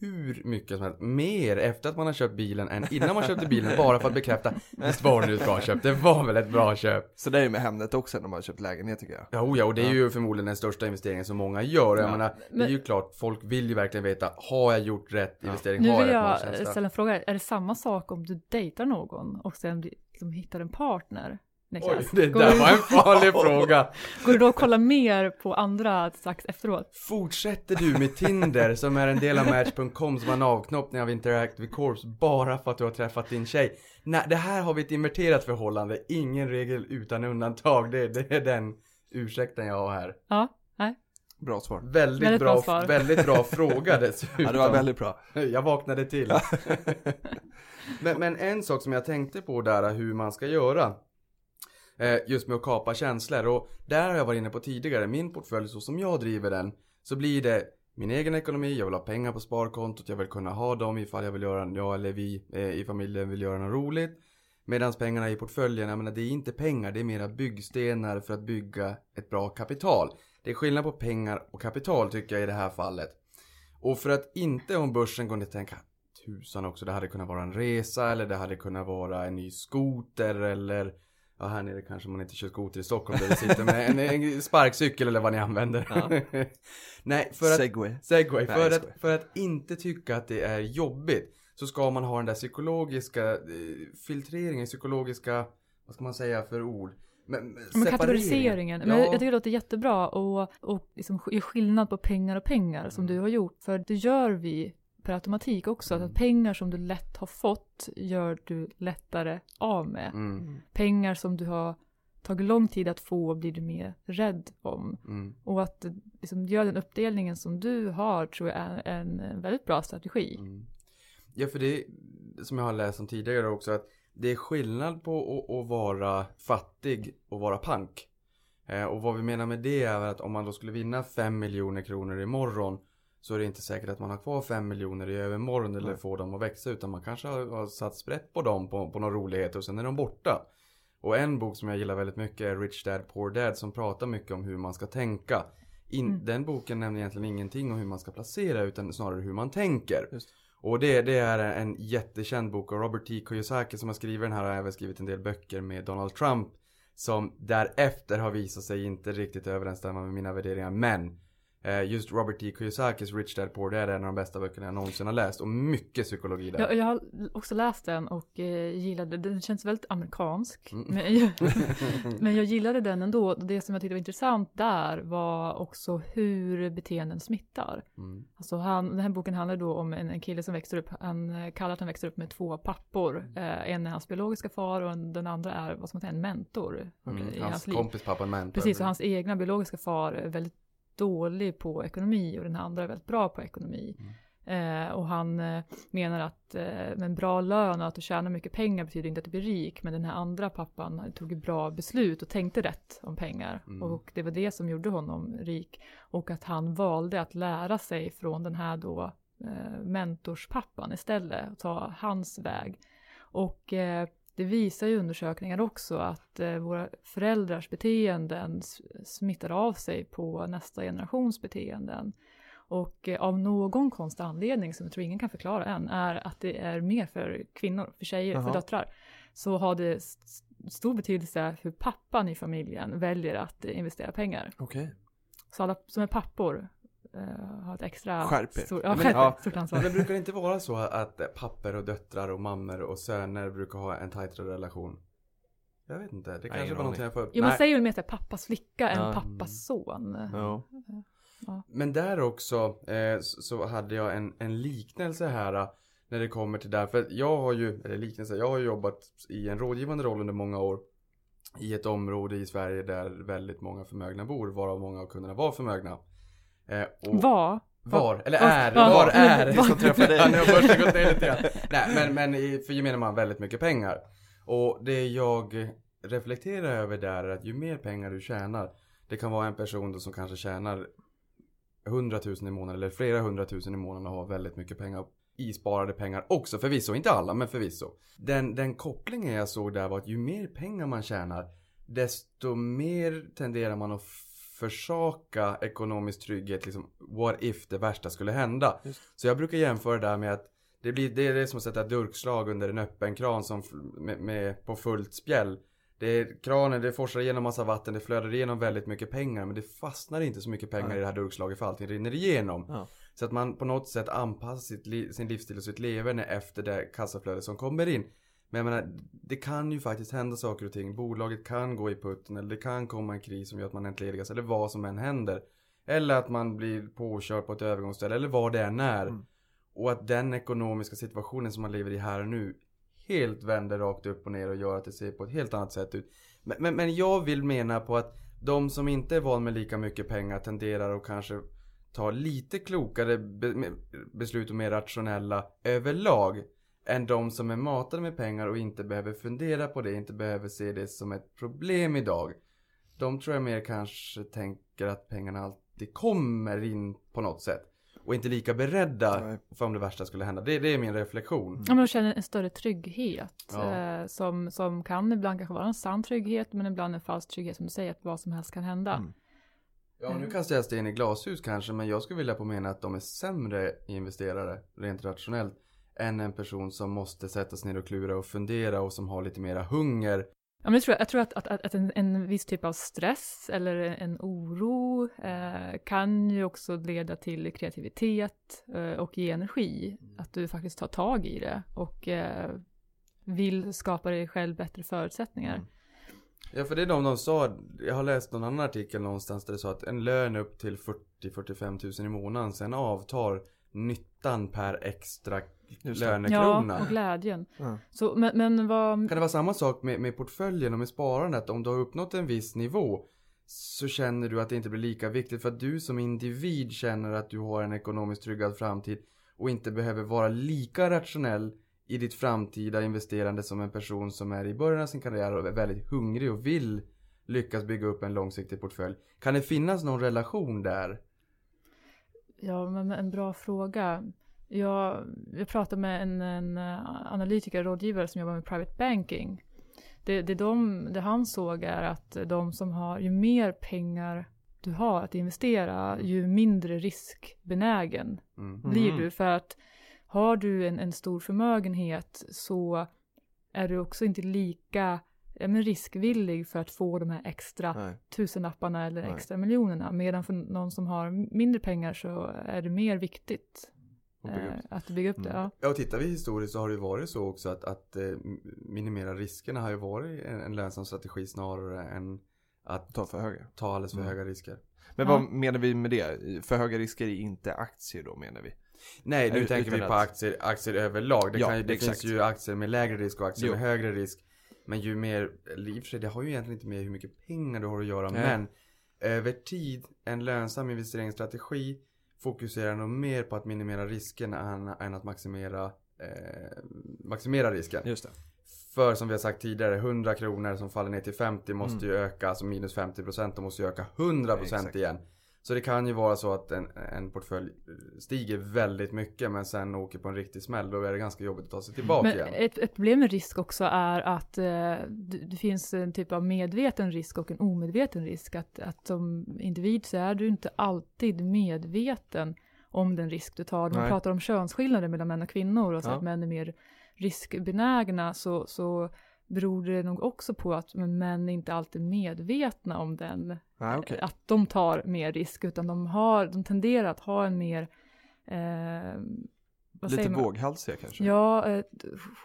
[SPEAKER 2] hur mycket som helst, mer efter att man har köpt bilen än innan man köpte bilen bara för att bekräfta Visst var det nu ett bra köp, det var väl ett bra köp?
[SPEAKER 1] Så det är ju med Hemnet också när man har köpt lägenhet tycker jag.
[SPEAKER 2] Ja, oh ja, och det är ju förmodligen den största investeringen som många gör. Jag
[SPEAKER 1] Ja.
[SPEAKER 2] menar, det är ju klart, folk vill ju verkligen veta, har jag gjort rätt
[SPEAKER 1] Ja.
[SPEAKER 2] investering?
[SPEAKER 3] Nu
[SPEAKER 2] har
[SPEAKER 3] vill
[SPEAKER 2] jag
[SPEAKER 3] jag ställa en fråga, är det samma sak om du dejtar någon och sen liksom hittar en partner?
[SPEAKER 2] Oj, det
[SPEAKER 3] går,
[SPEAKER 2] där
[SPEAKER 3] du,
[SPEAKER 2] var en farlig fråga.
[SPEAKER 3] går du då att kolla mer på andra strax efteråt?
[SPEAKER 2] Fortsätter du med Tinder som är en del av Match.com som har en avknoppning av Interactive Corps bara för att du har träffat din tjej? Nej, det här har vi ett inverterat förhållande, ingen regel utan undantag. Det, det är den ursäkten jag har här.
[SPEAKER 3] Ja, nej.
[SPEAKER 1] Bra svar.
[SPEAKER 2] Väldigt,
[SPEAKER 3] Väldigt bra
[SPEAKER 2] bra,
[SPEAKER 3] svar.
[SPEAKER 2] väldigt bra fråga dessutom.
[SPEAKER 1] Ja, det var väldigt bra.
[SPEAKER 2] Jag vaknade till. men, men en sak som jag tänkte på där, hur man ska göra. Eh, just med att kapa känslor. Och där har jag varit inne på tidigare. Min portfölj, så som jag driver den. Så blir det min egen ekonomi, jag vill ha pengar på sparkontot, jag vill kunna ha dem ifall jag vill göra, jag eller vi eh, i familjen vill göra något roligt. Medan pengarna i portföljen, jag menar det är inte pengar, det är mera byggstenar för att bygga ett bra kapital. Det är skillnad på pengar och kapital tycker jag i det här fallet. Och för att inte om börsen går ner och tänka tusan också, det hade kunnat vara en resa eller det hade kunnat vara en ny skoter eller Ja, här nere kanske man inte kör skoter i Stockholm där vi sitter med en, en sparkcykel eller vad ni använder. Nej, för att,
[SPEAKER 1] Segway.
[SPEAKER 2] segway,
[SPEAKER 1] Nej,
[SPEAKER 2] för, att,
[SPEAKER 1] skojar.
[SPEAKER 2] för att inte tycka att det är jobbigt så ska man ha den där psykologiska eh, filtreringen, psykologiska, vad ska man säga för ord? Men, men
[SPEAKER 3] Men kategoriseringen. Men
[SPEAKER 2] Ja.
[SPEAKER 3] jag, jag tycker det låter jättebra och, och liksom skillnad på pengar och pengar som
[SPEAKER 2] Mm.
[SPEAKER 3] du har gjort. För det gör vi per automatik också.
[SPEAKER 2] Mm.
[SPEAKER 3] Att pengar som du lätt har fått gör du lättare av med.
[SPEAKER 2] Mm,
[SPEAKER 3] Pengar som du har tagit lång tid att få blir du mer rädd om.
[SPEAKER 2] mm,
[SPEAKER 3] Och att liksom, göra den uppdelningen som du har tror jag är en väldigt bra strategi.
[SPEAKER 2] mm. Ja, för det som jag har läst om tidigare också att det är skillnad på att, att vara fattig och vara pank. Eh, och vad vi menar med det är att om man då skulle vinna 5 miljoner kronor imorgon så är det inte säkert att man har kvar 5 miljoner i övermorgon eller får dem att växa utan man kanske har, har satt sprätt på dem på, på någon rolighet och sen är de borta. Och en bok som jag gillar väldigt mycket är Rich Dad Poor Dad som pratar mycket om hur man ska tänka. In,
[SPEAKER 3] Mm.
[SPEAKER 2] Den boken nämner egentligen ingenting om hur man ska placera utan snarare hur man tänker.
[SPEAKER 1] Just.
[SPEAKER 2] Och det, det är en jättekänd bok och Robert T. Kiyosaki som har skrivit den här har även skrivit en del böcker med Donald Trump. Som därefter har visat sig inte riktigt överensstämma med mina värderingar. Men just Robert T. Kiyosakis Rich Dad Poor Dad är en av de bästa böckerna jag någonsin har läst. Och mycket psykologi där.
[SPEAKER 3] Jag, jag har också läst den och eh, gillade den. Den känns väldigt amerikansk.
[SPEAKER 2] Mm.
[SPEAKER 3] Men, jag, men jag gillade den ändå. Det som jag tyckte var intressant där var också hur beteenden smittar.
[SPEAKER 2] Mm.
[SPEAKER 3] Alltså han, den här boken handlar då om en, en kille som växer upp. Han eh, kallar att han växer upp med två pappor. Eh, en är hans biologiska far och en, den andra är vad man säga, en mentor
[SPEAKER 2] Mm.
[SPEAKER 3] i
[SPEAKER 2] Hans
[SPEAKER 3] hans
[SPEAKER 2] kompis pappa en mentor.
[SPEAKER 3] Precis, och hans egna biologiska far är väldigt dålig på ekonomi och den andra är väldigt bra på ekonomi. Eh, och han eh, menar att eh, med en bra lön och att du tjänar mycket pengar betyder inte att du blir rik. Men den här andra pappan tog bra beslut och tänkte rätt om pengar.
[SPEAKER 2] Mm.
[SPEAKER 3] Och det var det som gjorde honom rik. Och att han valde att lära sig från den här då eh, mentorspappan istället. Och ta hans väg. Och eh, det visar ju undersökningar också att eh, våra föräldrars beteenden smittar av sig på nästa generations beteenden. Och eh, av någon konstig anledning som jag tror ingen kan förklara än är att det är mer för kvinnor, för tjejer,
[SPEAKER 1] Jaha.
[SPEAKER 3] för döttrar. Så har det stor betydelse hur pappan i familjen väljer att eh, investera pengar.
[SPEAKER 1] Okej.
[SPEAKER 3] Så alla som är pappor eh, har ett extra
[SPEAKER 1] Skärp er.
[SPEAKER 3] stor,
[SPEAKER 2] Men-
[SPEAKER 3] ja, er,
[SPEAKER 1] ja.
[SPEAKER 3] stort
[SPEAKER 2] Men
[SPEAKER 3] ansvar.
[SPEAKER 2] det brukar inte vara så att papper och döttrar och mammor och söner brukar ha en tajtare relation? Jag vet inte, det kanske var någonting jag får
[SPEAKER 3] Jo, man säger väl mer såhär pappas flicka
[SPEAKER 1] Ja.
[SPEAKER 3] än pappas son.
[SPEAKER 1] Ja.
[SPEAKER 2] Men där också eh, så, hade jag en, en liknelse här eh, när det kommer till där. För jag har ju, eller liknelse, jag har jobbat i en rådgivande roll under många år. I ett område i Sverige där väldigt många förmögna bor, varav många av kunderna var förmögna. Eh, och
[SPEAKER 3] Var?
[SPEAKER 2] Var, eller är,
[SPEAKER 3] var-
[SPEAKER 2] var är.
[SPEAKER 3] var-
[SPEAKER 2] Det som träffar dig. Nu har börsen gått ner lite grann. Nej, men, men för gemene man väldigt mycket pengar. Och det jag reflekterar över där är att ju mer pengar du tjänar. Det kan vara en person då som kanske tjänar 100 000 i månaden eller flera hundratusen i månaden och har väldigt mycket pengar i sparade pengar också förvisso, inte alla men förvisso. Den, den kopplingen jag såg där var att ju mer pengar man tjänar desto mer tenderar man att försaka ekonomisk trygghet, liksom what if det värsta skulle hända.
[SPEAKER 1] Just.
[SPEAKER 2] Så jag brukar jämföra det där med att det, blir, det är det som att sätta durkslag under en öppen kran som, med, med, på fullt spjäll. Det är, kranen, det forsar igenom massa vatten, det flödar igenom väldigt mycket pengar men det fastnar inte så mycket pengar
[SPEAKER 1] Nej.
[SPEAKER 2] i det här durkslaget för allting rinner igenom.
[SPEAKER 1] Ja.
[SPEAKER 2] Så att man på något sätt anpassar sitt sin livsstil och sitt leverne efter det kassaflöde som kommer in. Men jag menar, det kan ju faktiskt hända saker och ting. Bolaget kan gå i putten eller det kan komma en kris som gör att man entledigas eller vad som än händer. Eller att man blir påkörd på ett övergångsställe eller vad det än är.
[SPEAKER 1] Mm.
[SPEAKER 2] Och att den ekonomiska situationen som man lever i här och nu helt vänder rakt upp och ner och gör att det ser på ett helt annat sätt ut. Men, men, men jag vill mena på att de som inte är van med lika mycket pengar tenderar att kanske ta lite klokare be, beslut och mer rationella överlag. Än de som är matade med pengar och inte behöver fundera på det, inte behöver se det som ett problem idag. De tror jag mer kanske tänker att pengarna alltid kommer in på något sätt. Och inte lika beredda
[SPEAKER 1] Nej.
[SPEAKER 2] för om det värsta skulle hända. Det, det är min reflektion.
[SPEAKER 3] Ja, men de känner en större trygghet.
[SPEAKER 2] Ja.
[SPEAKER 3] Eh, som, som kan ibland kanske vara en sann trygghet, men ibland en falsk trygghet som du säger, att vad som helst kan hända.
[SPEAKER 1] Mm.
[SPEAKER 2] Ja, nu kastar jag sten i glashus kanske, men jag skulle vilja påminna att de är sämre investerare, rent rationellt, än en person som måste sätta sig ner och klura och fundera och som har lite mera hunger
[SPEAKER 3] Ja, men jag tror, jag tror att, att, att en, en viss typ av stress eller en oro eh, kan ju också leda till kreativitet eh, och ge energi. Att du faktiskt tar tag i det och eh, vill skapa dig själv bättre förutsättningar.
[SPEAKER 1] Mm.
[SPEAKER 2] Ja för det är de de sa, jag har läst någon annan artikel någonstans där det sa att en lön upp till 40-45 tusen i månaden sen avtar nyttan per extra. Lönekrona.
[SPEAKER 3] Ja, och glädjen.
[SPEAKER 1] Ja.
[SPEAKER 3] Så, men, men vad...
[SPEAKER 2] Kan det vara samma sak med, med portföljen och med sparandet? Om du har uppnått en viss nivå så känner du att det inte blir lika viktigt för att du som individ känner att du har en ekonomiskt tryggad framtid och inte behöver vara lika rationell i ditt framtida investerande som en person som är i början av sin karriär och är väldigt hungrig och vill lyckas bygga upp en långsiktig portfölj. Kan det finnas någon relation där?
[SPEAKER 3] Ja, men en bra fråga. Jag, jag pratade med en, en eh, analytiker, rådgivare som jobbar med private banking. Det, det, de, det han såg är att de som har, ju mer pengar du har att investera, ju mindre riskbenägen
[SPEAKER 2] Mm.
[SPEAKER 3] blir
[SPEAKER 1] Mhm.
[SPEAKER 3] du. För att har du en, en stor förmögenhet så är du också inte lika ja, men riskvillig för att få de här extra
[SPEAKER 1] Nej.
[SPEAKER 3] tusenlapparna eller
[SPEAKER 1] Nej.
[SPEAKER 3] extra miljonerna. Medan för någon som har mindre pengar så är det mer viktigt
[SPEAKER 1] bygga upp.
[SPEAKER 3] eh, att bygga upp det.
[SPEAKER 1] Mm.
[SPEAKER 3] Ja.
[SPEAKER 2] Ja, och tittar vi historiskt så har det ju varit så också att, att eh, minimera riskerna har ju varit en, en lönsam strategi snarare än att
[SPEAKER 1] Ta för höga.
[SPEAKER 2] ta alldeles för
[SPEAKER 1] Mm.
[SPEAKER 2] höga risker.
[SPEAKER 1] Men
[SPEAKER 3] Ja.
[SPEAKER 1] vad menar vi med det? För höga risker är inte aktier då menar vi?
[SPEAKER 2] Nej, nu
[SPEAKER 1] Ut-
[SPEAKER 2] tänker vi på aktier, aktier överlag. Det,
[SPEAKER 1] Ja,
[SPEAKER 2] kan ju, det
[SPEAKER 1] exakt.
[SPEAKER 2] finns ju aktier med lägre risk och aktier
[SPEAKER 1] Jo.
[SPEAKER 2] med högre risk. Men ju mer, i och för sig, det har ju egentligen inte med hur mycket pengar du har att göra.
[SPEAKER 1] Nej.
[SPEAKER 2] Men över tid, en lönsam investeringsstrategi fokuserar nog mer på att minimera risken än, att maximera, eh, maximera risken.
[SPEAKER 1] Just det.
[SPEAKER 2] För som vi har sagt tidigare, 100 kronor som faller ner till 50 måste
[SPEAKER 1] Mm.
[SPEAKER 2] ju öka, alltså minus 50 procent, de måste ju öka 100 procent igen. Så det kan ju vara så att en, en portfölj stiger väldigt mycket men sen åker på en riktig smäll. Då är det ganska jobbigt att ta sig tillbaka
[SPEAKER 3] Men
[SPEAKER 2] igen.
[SPEAKER 3] ett, ett problem med risk också är att eh, det, finns en typ av medveten risk och en omedveten risk. Att, att som individ så är du inte alltid medveten om den risk du tar. Man
[SPEAKER 1] Nej.
[SPEAKER 3] pratar om könsskillnader mellan män och kvinnor och så
[SPEAKER 1] Ja.
[SPEAKER 3] att män är mer riskbenägna så, så beror det nog också på att män inte alltid är medvetna om den
[SPEAKER 1] Ah, okej.
[SPEAKER 3] att de tar mer risk utan de, har, de tenderar att ha en mer eh, vad
[SPEAKER 1] Lite våghalsiga kanske?
[SPEAKER 3] Ja, eh,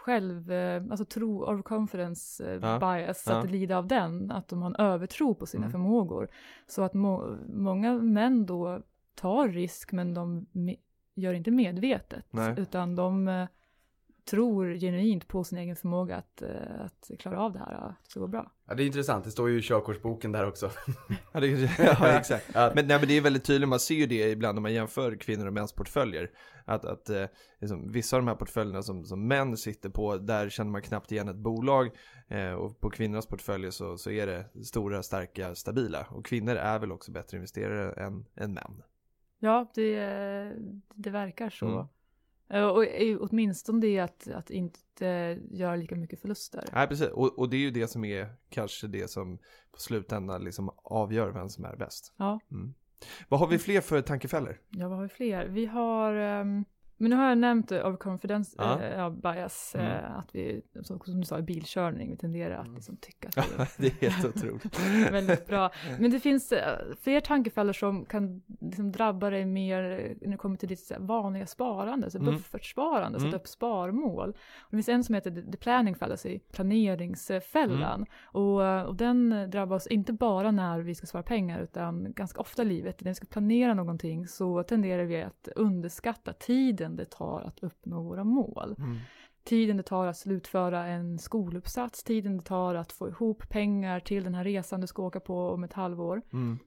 [SPEAKER 3] själv, eh, alltså tro, overconfidence eh,
[SPEAKER 1] Ja,
[SPEAKER 3] bias,
[SPEAKER 1] ja.
[SPEAKER 3] att lider av den, att de har en övertro på sina
[SPEAKER 1] Mm.
[SPEAKER 3] förmågor. Så att må, många män då tar risk men de me- gör inte medvetet,
[SPEAKER 1] Nej.
[SPEAKER 3] utan de eh, tror genuint på sin egen förmåga att, eh, att klara av det här, att det ska gå bra.
[SPEAKER 2] Ja, det är intressant, det står ju i körkortsboken där också.
[SPEAKER 1] Ja, det, ja exakt.
[SPEAKER 2] Ja.
[SPEAKER 1] Men, nej, men det är väldigt tydligt, man ser ju det ibland när man jämför kvinnor och mäns portföljer. Att, att eh, liksom, vissa av de här portföljerna som, som män sitter på, där känner man knappt igen ett bolag. Eh, och på kvinnornas portföljer så, så är det stora, starka, stabila. Och kvinnor är väl också bättre investerare än, än män.
[SPEAKER 3] Ja, det, det verkar så.
[SPEAKER 1] Mm.
[SPEAKER 3] Eh, Och åtminstone det att, att inte göra lika mycket förluster.
[SPEAKER 1] Nej, precis. Och, och det är ju det som är kanske det som på slutändan liksom avgör vem som är bäst.
[SPEAKER 3] Ja.
[SPEAKER 1] Mm. Vad har vi fler för tankefällor?
[SPEAKER 3] Ja, vad har vi fler? Vi har, ehm, men nu har jag nämnt uh, overconfidence
[SPEAKER 1] Ja.
[SPEAKER 3] eh, ja, bias,
[SPEAKER 1] Mm.
[SPEAKER 3] eh, att vi, som, som du sa, i bilkörning, vi tenderar att liksom tycka att
[SPEAKER 1] Ja,
[SPEAKER 3] det
[SPEAKER 1] är helt otroligt.
[SPEAKER 3] väldigt bra. Men det finns eh, fler tankefällor som kan liksom drabba dig mer eh, när det kommer till ditt vanliga sparande, så
[SPEAKER 1] Mm.
[SPEAKER 3] buffertsparande,
[SPEAKER 1] Mm.
[SPEAKER 3] sätta upp sparmål. Och det finns en som heter the planning fallacy, planeringsfällan.
[SPEAKER 1] Mm.
[SPEAKER 3] Och, eh, och den eh, drabbar oss inte bara när vi ska spara pengar utan ganska ofta i livet. När vi ska planera någonting så tenderar vi att underskatta tiden det tar att uppnå våra mål.
[SPEAKER 1] Mm.
[SPEAKER 3] Tiden det tar att slutföra en skoluppsats, tiden det tar att få ihop pengar till den här resan du ska åka på om ett halvår.
[SPEAKER 1] Mm.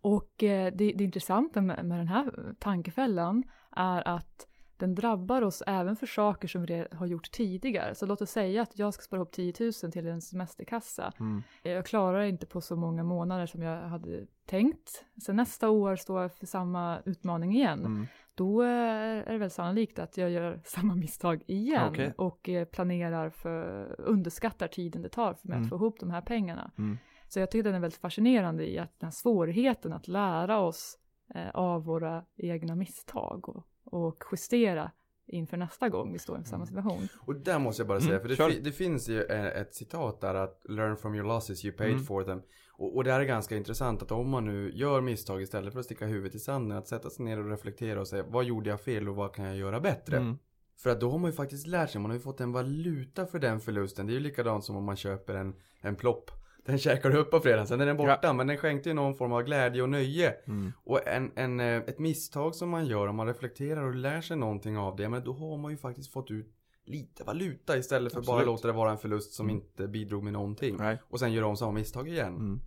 [SPEAKER 3] Och eh, det, det intressanta med, med den här tankefällan är att den drabbar oss även för saker som vi har gjort tidigare. Så låt oss säga att jag ska spara ihop 10 000 till en semesterkassa.
[SPEAKER 1] Mm.
[SPEAKER 3] Jag klarar inte på så många månader som jag hade tänkt. Sen nästa år står jag för samma utmaning igen.
[SPEAKER 1] Mm.
[SPEAKER 3] Då eh, är det väl sannolikt att jag gör samma misstag igen
[SPEAKER 1] Okej.
[SPEAKER 3] och eh, planerar för, underskattar tiden det tar för mig
[SPEAKER 1] Mm.
[SPEAKER 3] att få ihop de här pengarna.
[SPEAKER 1] Mm.
[SPEAKER 3] Så jag tycker den är väldigt fascinerande i att den här svårigheten att lära oss eh, av våra egna misstag och, och justera inför nästa gång vi står inför samma situation.
[SPEAKER 2] Och där måste jag bara säga,
[SPEAKER 1] Mm,
[SPEAKER 2] för det, fi- det finns ju eh, ett citat där att learn from your losses, you paid
[SPEAKER 1] Mm.
[SPEAKER 2] for them. Och, och det här är ganska intressant att om man nu gör misstag istället för att sticka huvudet i sanden, att sätta sig ner och reflektera och säga vad gjorde jag fel och vad kan jag göra bättre?
[SPEAKER 1] Mm.
[SPEAKER 2] För att då har man ju faktiskt lärt sig, man har ju fått en valuta för den förlusten. Det är ju likadant som om man köper en, en plopp. Den käkar du upp på fredagen, sen är den borta. Men den skänkte ju någon form av glädje och nöje.
[SPEAKER 1] Mm.
[SPEAKER 2] Och en, en, eh, ett misstag som man gör, om man reflekterar och lär sig någonting av det, men då har man ju faktiskt fått ut lite valuta istället för bara
[SPEAKER 1] Absolut.
[SPEAKER 2] låta det vara en förlust som
[SPEAKER 1] Mm.
[SPEAKER 2] inte bidrog med någonting.
[SPEAKER 1] Nej.
[SPEAKER 2] Och sen gör om samma misstag igen.
[SPEAKER 1] Mm.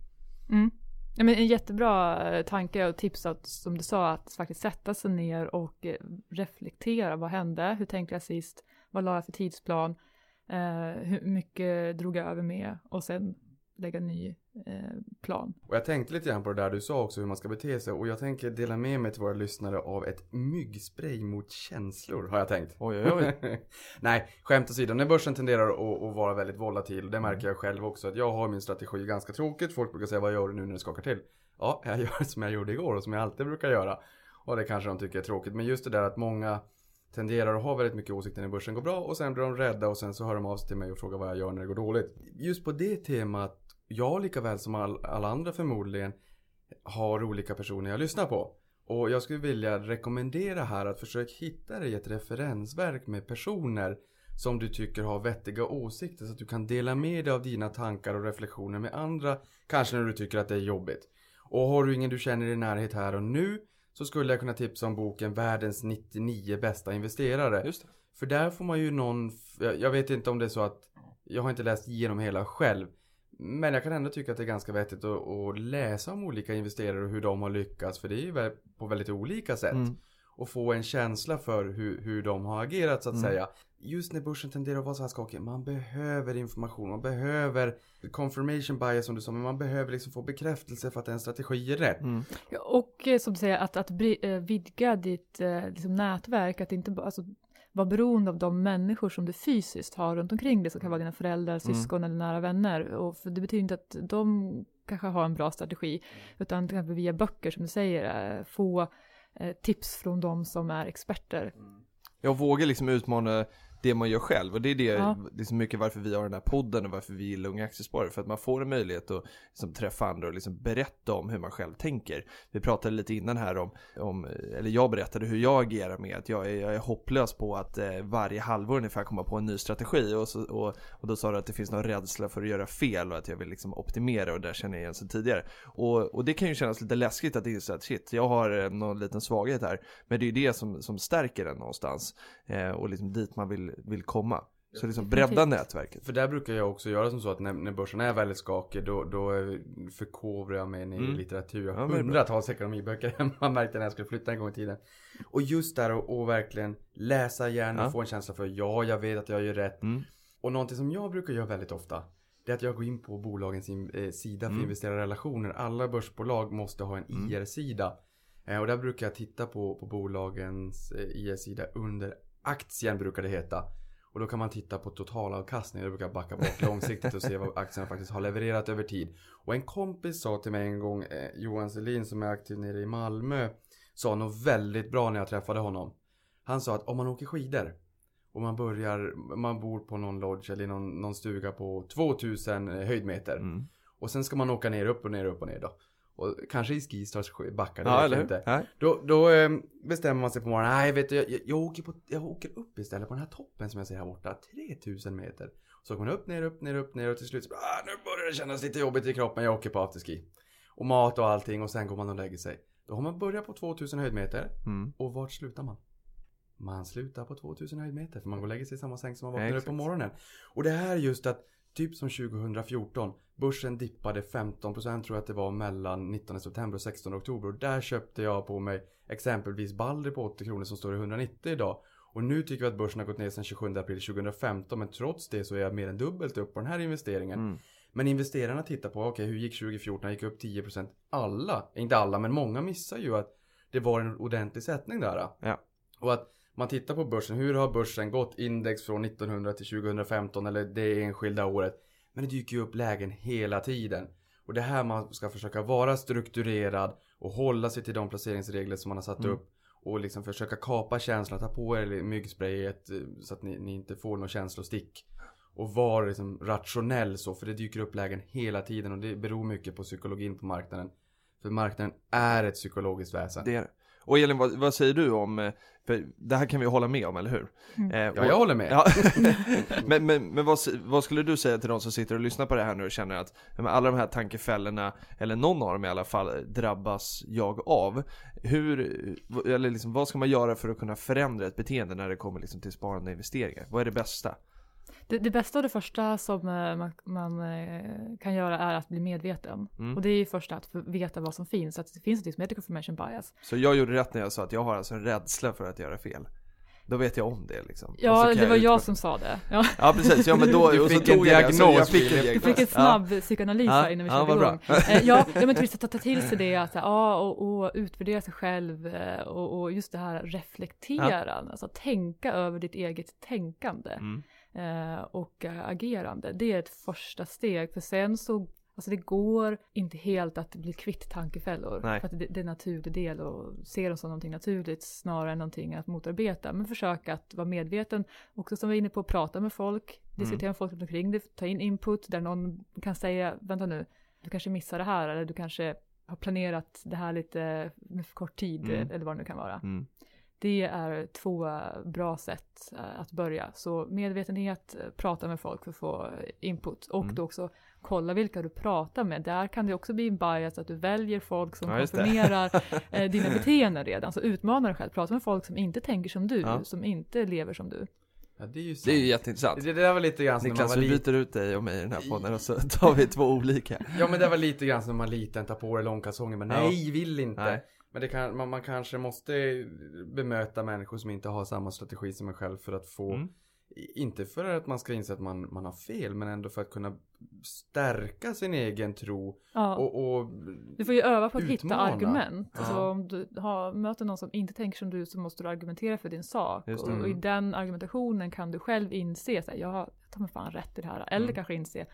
[SPEAKER 3] Mm. Ja, men en jättebra eh, tanke och tips att, som du sa, att faktiskt sätta sig ner och eh, reflektera. Vad hände? Hur tänkte jag sist? Vad la jag för tidsplan? Eh, hur mycket drog jag över med? Och sen lägga ny plan.
[SPEAKER 2] Och jag tänkte lite grann på det där du sa också hur man ska bete sig. Och jag tänker dela med mig till våra lyssnare av ett myggspray mot känslor har jag tänkt.
[SPEAKER 1] Oj, oj, oj.
[SPEAKER 2] Nej, skämt åsido. När börsen tenderar att, att vara väldigt volatil, det märker jag själv också, att jag har min strategi ganska tråkigt. Folk brukar säga, vad gör du nu när det skakar till? Ja, jag gör som jag gjorde igår och som jag alltid brukar göra. Och det kanske de tycker är tråkigt. Men just det där att många tenderar att ha väldigt mycket åsikter när börsen går bra och sen blir de rädda och sen så hör de av sig till mig och frågar vad jag gör när det går dåligt. Just på det temat, jag lika väl som all, alla andra förmodligen har olika personer jag lyssnar på. Och jag skulle vilja rekommendera här att försök hitta dig ett referensverk med personer som du tycker har vettiga åsikter så att du kan dela med dig av dina tankar och reflektioner med andra. Kanske när du tycker att det är jobbigt. Och har du ingen du känner i närhet här och nu så skulle jag kunna tipsa om boken Världens 99 bästa investerare.
[SPEAKER 1] Just det.
[SPEAKER 2] För där får man ju någon, jag jag vet inte om det är så att, jag har inte läst igenom hela själv. Men jag kan ändå tycka att det är ganska vettigt att, att läsa om olika investerare och hur de har lyckats. För det är ju på väldigt olika sätt.
[SPEAKER 1] Mm.
[SPEAKER 2] Och få en känsla för hur, hur de har agerat så att
[SPEAKER 1] Mm.
[SPEAKER 2] säga. Just när börsen tenderar att vara så här skakig. Man behöver information. Man behöver confirmation bias som du sa. Men man behöver liksom få bekräftelse för att en strategi är rätt.
[SPEAKER 1] Mm.
[SPEAKER 3] Ja, och eh, som du säger, att, att eh, vidga ditt eh, liksom, nätverk, att inte bara alltså, vara beroende av de människor som du fysiskt har runt omkring dig, som kan vara dina föräldrar, syskon eller nära vänner. Och det betyder inte att de kanske har en bra strategi, utan till exempel via böcker som du säger, eh, få eh, tips från de som är experter.
[SPEAKER 1] Jag vågar liksom utmana det man gör själv och det är det,
[SPEAKER 3] Ja.
[SPEAKER 1] det är så mycket varför vi har den här podden och varför vi gillar Unga Aktiesparare för att man får en möjlighet att liksom träffa andra och liksom berätta om hur man själv tänker. Vi pratade lite innan här om, om eller jag berättade hur jag agerar med att jag är, jag är hopplös på att eh, varje halvår ungefär komma på en ny strategi och, så, och, och då sa du att det finns någon rädsla för att göra fel och att jag vill liksom optimera och där känner jag igen sen tidigare. Och, och det kan ju kännas lite läskigt att inse att shit, jag har eh, någon liten svaghet här. Men det är ju det som, som stärker den någonstans eh, och liksom dit man vill, vill komma. Så liksom bredda nätverket.
[SPEAKER 2] För där brukar jag också göra som så att när, när börsen är väldigt skakig då, då förkovrar jag mig ner
[SPEAKER 1] Mm.
[SPEAKER 2] i litteratur. Jag
[SPEAKER 1] Ja,
[SPEAKER 2] har
[SPEAKER 1] bra.
[SPEAKER 2] hundratals ekonomiböcker hemma märkte när jag skulle flytta en gång i tiden. Och just där och, och verkligen läsa och
[SPEAKER 1] Ja.
[SPEAKER 2] få en känsla för ja, jag vet att jag gör rätt.
[SPEAKER 1] Mm.
[SPEAKER 2] Och någonting som jag brukar göra väldigt ofta det är att jag går in på bolagens in, eh, sida för
[SPEAKER 1] Mm.
[SPEAKER 2] investerarrelationer. Alla börsbolag måste ha en
[SPEAKER 1] Mm.
[SPEAKER 2] IR-sida. Eh, och där brukar jag titta på, på bolagens eh, IR-sida under aktien brukar det heta. Och då kan man titta på totalavkastning. Jag brukar backa bort långsiktigt och se vad aktierna faktiskt har levererat över tid. Och en kompis sa till mig en gång, eh, Johan Selin som är aktiv nere i Malmö, sa något väldigt bra när jag träffade honom. Han sa att om man åker skidor och man börjar, man bor på någon lodge eller någon, någon stuga på 2000 höjdmeter.
[SPEAKER 1] Mm.
[SPEAKER 2] Och sen ska man åka ner, upp och ner, upp och ner då. Och kanske i Skistars backar, det
[SPEAKER 1] Ja, eller
[SPEAKER 2] inte. Då, då eh, bestämmer man sig på morgonen, nej vet du, jag, jag, åker på, jag åker upp istället på den här toppen som jag ser här borta, 3000 meter. Så går man upp, ner, upp, ner, upp, ner och till slut så, ah, nu börjar det kännas lite jobbigt i kroppen, jag åker på afterski. Och mat och allting och sen går man och lägger sig. Då har man börjat på 2000 höjdmeter
[SPEAKER 1] Mm.
[SPEAKER 2] och vart slutar man? Man slutar på 2000 höjdmeter för man går och lägger sig i samma säng som man vaknar upp på morgonen. Och det här är just att Typ som 2014. Börsen dippade 15% tror jag att det var mellan 19 september och 16 oktober. Och där köpte jag på mig exempelvis Balder på 80 kronor som står i 190 idag. Och nu tycker vi att börsen har gått ner sedan 27 april 2015. Men trots det så är jag mer än dubbelt upp på den här investeringen.
[SPEAKER 1] Mm.
[SPEAKER 2] Men investerarna tittar på, okej hur gick 2014? Gick upp 10%. Alla, inte alla, men många missar ju att det var en ordentlig sättning där.
[SPEAKER 1] Ja.
[SPEAKER 2] Och att man tittar på börsen, hur har börsen gått index från 1900 till 2015 eller det enskilda året. Men det dyker ju upp lägen hela tiden. Och det här man ska försöka vara strukturerad och hålla sig till de placeringsregler som man har satt
[SPEAKER 1] Mm.
[SPEAKER 2] upp. och liksom försöka kapa känslan, ta på er myggsprayet eh, så att ni, ni inte får någon känslostick. Och vara liksom rationell så, för det dyker upp lägen hela tiden och det beror mycket på psykologin på marknaden. För marknaden är ett psykologiskt väsen.
[SPEAKER 1] Det är det. Och Elin, vad, vad, säger du om, eh, för det här kan vi hålla med om, eller hur?
[SPEAKER 3] Mm.
[SPEAKER 1] Eh,
[SPEAKER 2] Ja, jag håller med.
[SPEAKER 1] Ja. men men, men vad, vad skulle du säga till de som sitter och lyssnar på det här nu och känner att alla de här tankefällorna, eller någon av dem i alla fall, drabbas jag av? Hur, eller liksom, vad ska man göra för att kunna förändra ett beteende när det kommer liksom till sparande och investeringar? Vad är det bästa?
[SPEAKER 3] Det, det bästa och det första som eh, man, man eh, kan göra är att bli medveten.
[SPEAKER 1] Mm.
[SPEAKER 3] Och det är ju först att veta vad som finns, att det finns något som heter confirmation bias.
[SPEAKER 1] Så jag gjorde rätt när jag sa att jag har alltså en rädsla för att göra fel. Då vet jag om det liksom.
[SPEAKER 3] Ja, det var jag som sa det. Ja.
[SPEAKER 1] Ja precis, ja men då,
[SPEAKER 2] Du fick en
[SPEAKER 1] jag
[SPEAKER 2] diagnos,
[SPEAKER 1] jag fick en diagnos.
[SPEAKER 3] Du fick en snabb psykoanalys
[SPEAKER 1] Ja,
[SPEAKER 3] här innan vi
[SPEAKER 1] ja,
[SPEAKER 3] körde
[SPEAKER 1] vad
[SPEAKER 3] igång.
[SPEAKER 1] bra.
[SPEAKER 3] Eh, ja, ja, men just att ta till sig det, att ja, och, och utvärdera sig själv eh, och, och just det här reflektera, alltså tänka över ditt eget tänkande
[SPEAKER 1] Mm.
[SPEAKER 3] Eh, och äh, agerande. Det är ett första steg, för sen så Alltså det går inte helt att bli kvitt tankefällor.
[SPEAKER 1] Nej.
[SPEAKER 3] För att det, det är en naturlig del och se dem som någonting naturligt snarare än någonting att motarbeta. Men försök att vara medveten. Också som vi är inne på, att prata med folk, diskutera med folk runt omkring dig, ta in input där någon kan säga, vänta nu, du kanske missar det här eller du kanske har planerat det här lite med för kort tid
[SPEAKER 1] Mm.
[SPEAKER 3] eller vad det nu kan vara.
[SPEAKER 1] Mm.
[SPEAKER 3] Det är två bra sätt eh, att börja. Så medvetenhet, eh, prata med folk för att få input och
[SPEAKER 1] Mm.
[SPEAKER 3] då också kolla vilka du pratar med. Där kan det också bli en bias att du väljer folk som
[SPEAKER 1] Ja,
[SPEAKER 3] konfirmerar eh, dina beteenden redan. Så utmana dig själv, prata med folk som inte tänker som du,
[SPEAKER 1] Ja.
[SPEAKER 3] som inte lever som du.
[SPEAKER 2] Ja, det är ju sant.
[SPEAKER 1] Det är ju jätteintressant.
[SPEAKER 2] Det, det där var lite grann som när man
[SPEAKER 1] Niklas,
[SPEAKER 2] var
[SPEAKER 1] vi byter ut dig och mig i den här podden och så tar vi två olika.
[SPEAKER 2] Ja men det var lite grann som när man liten, ta på dig långkalsonger, men
[SPEAKER 1] Ja.
[SPEAKER 2] nej, vill inte.
[SPEAKER 1] Nej.
[SPEAKER 2] Men det kan, man, man kanske måste bemöta människor som inte har samma strategi som en själv för att få,
[SPEAKER 1] Mm.
[SPEAKER 2] inte för att man ska inse att man, man har fel, men ändå för att kunna stärka sin egen tro
[SPEAKER 3] Ja.
[SPEAKER 2] och, och
[SPEAKER 3] Du får ju öva på att hitta
[SPEAKER 2] Utmana.
[SPEAKER 3] argument.
[SPEAKER 2] Ja.
[SPEAKER 3] Alltså om du har, möter någon som inte tänker som du så måste du argumentera för din sak. Och, och i
[SPEAKER 2] Mm.
[SPEAKER 3] den argumentationen kan du själv inse, här, jag tar mig fan rätt i det här. Eller
[SPEAKER 1] Mm.
[SPEAKER 3] kanske inse,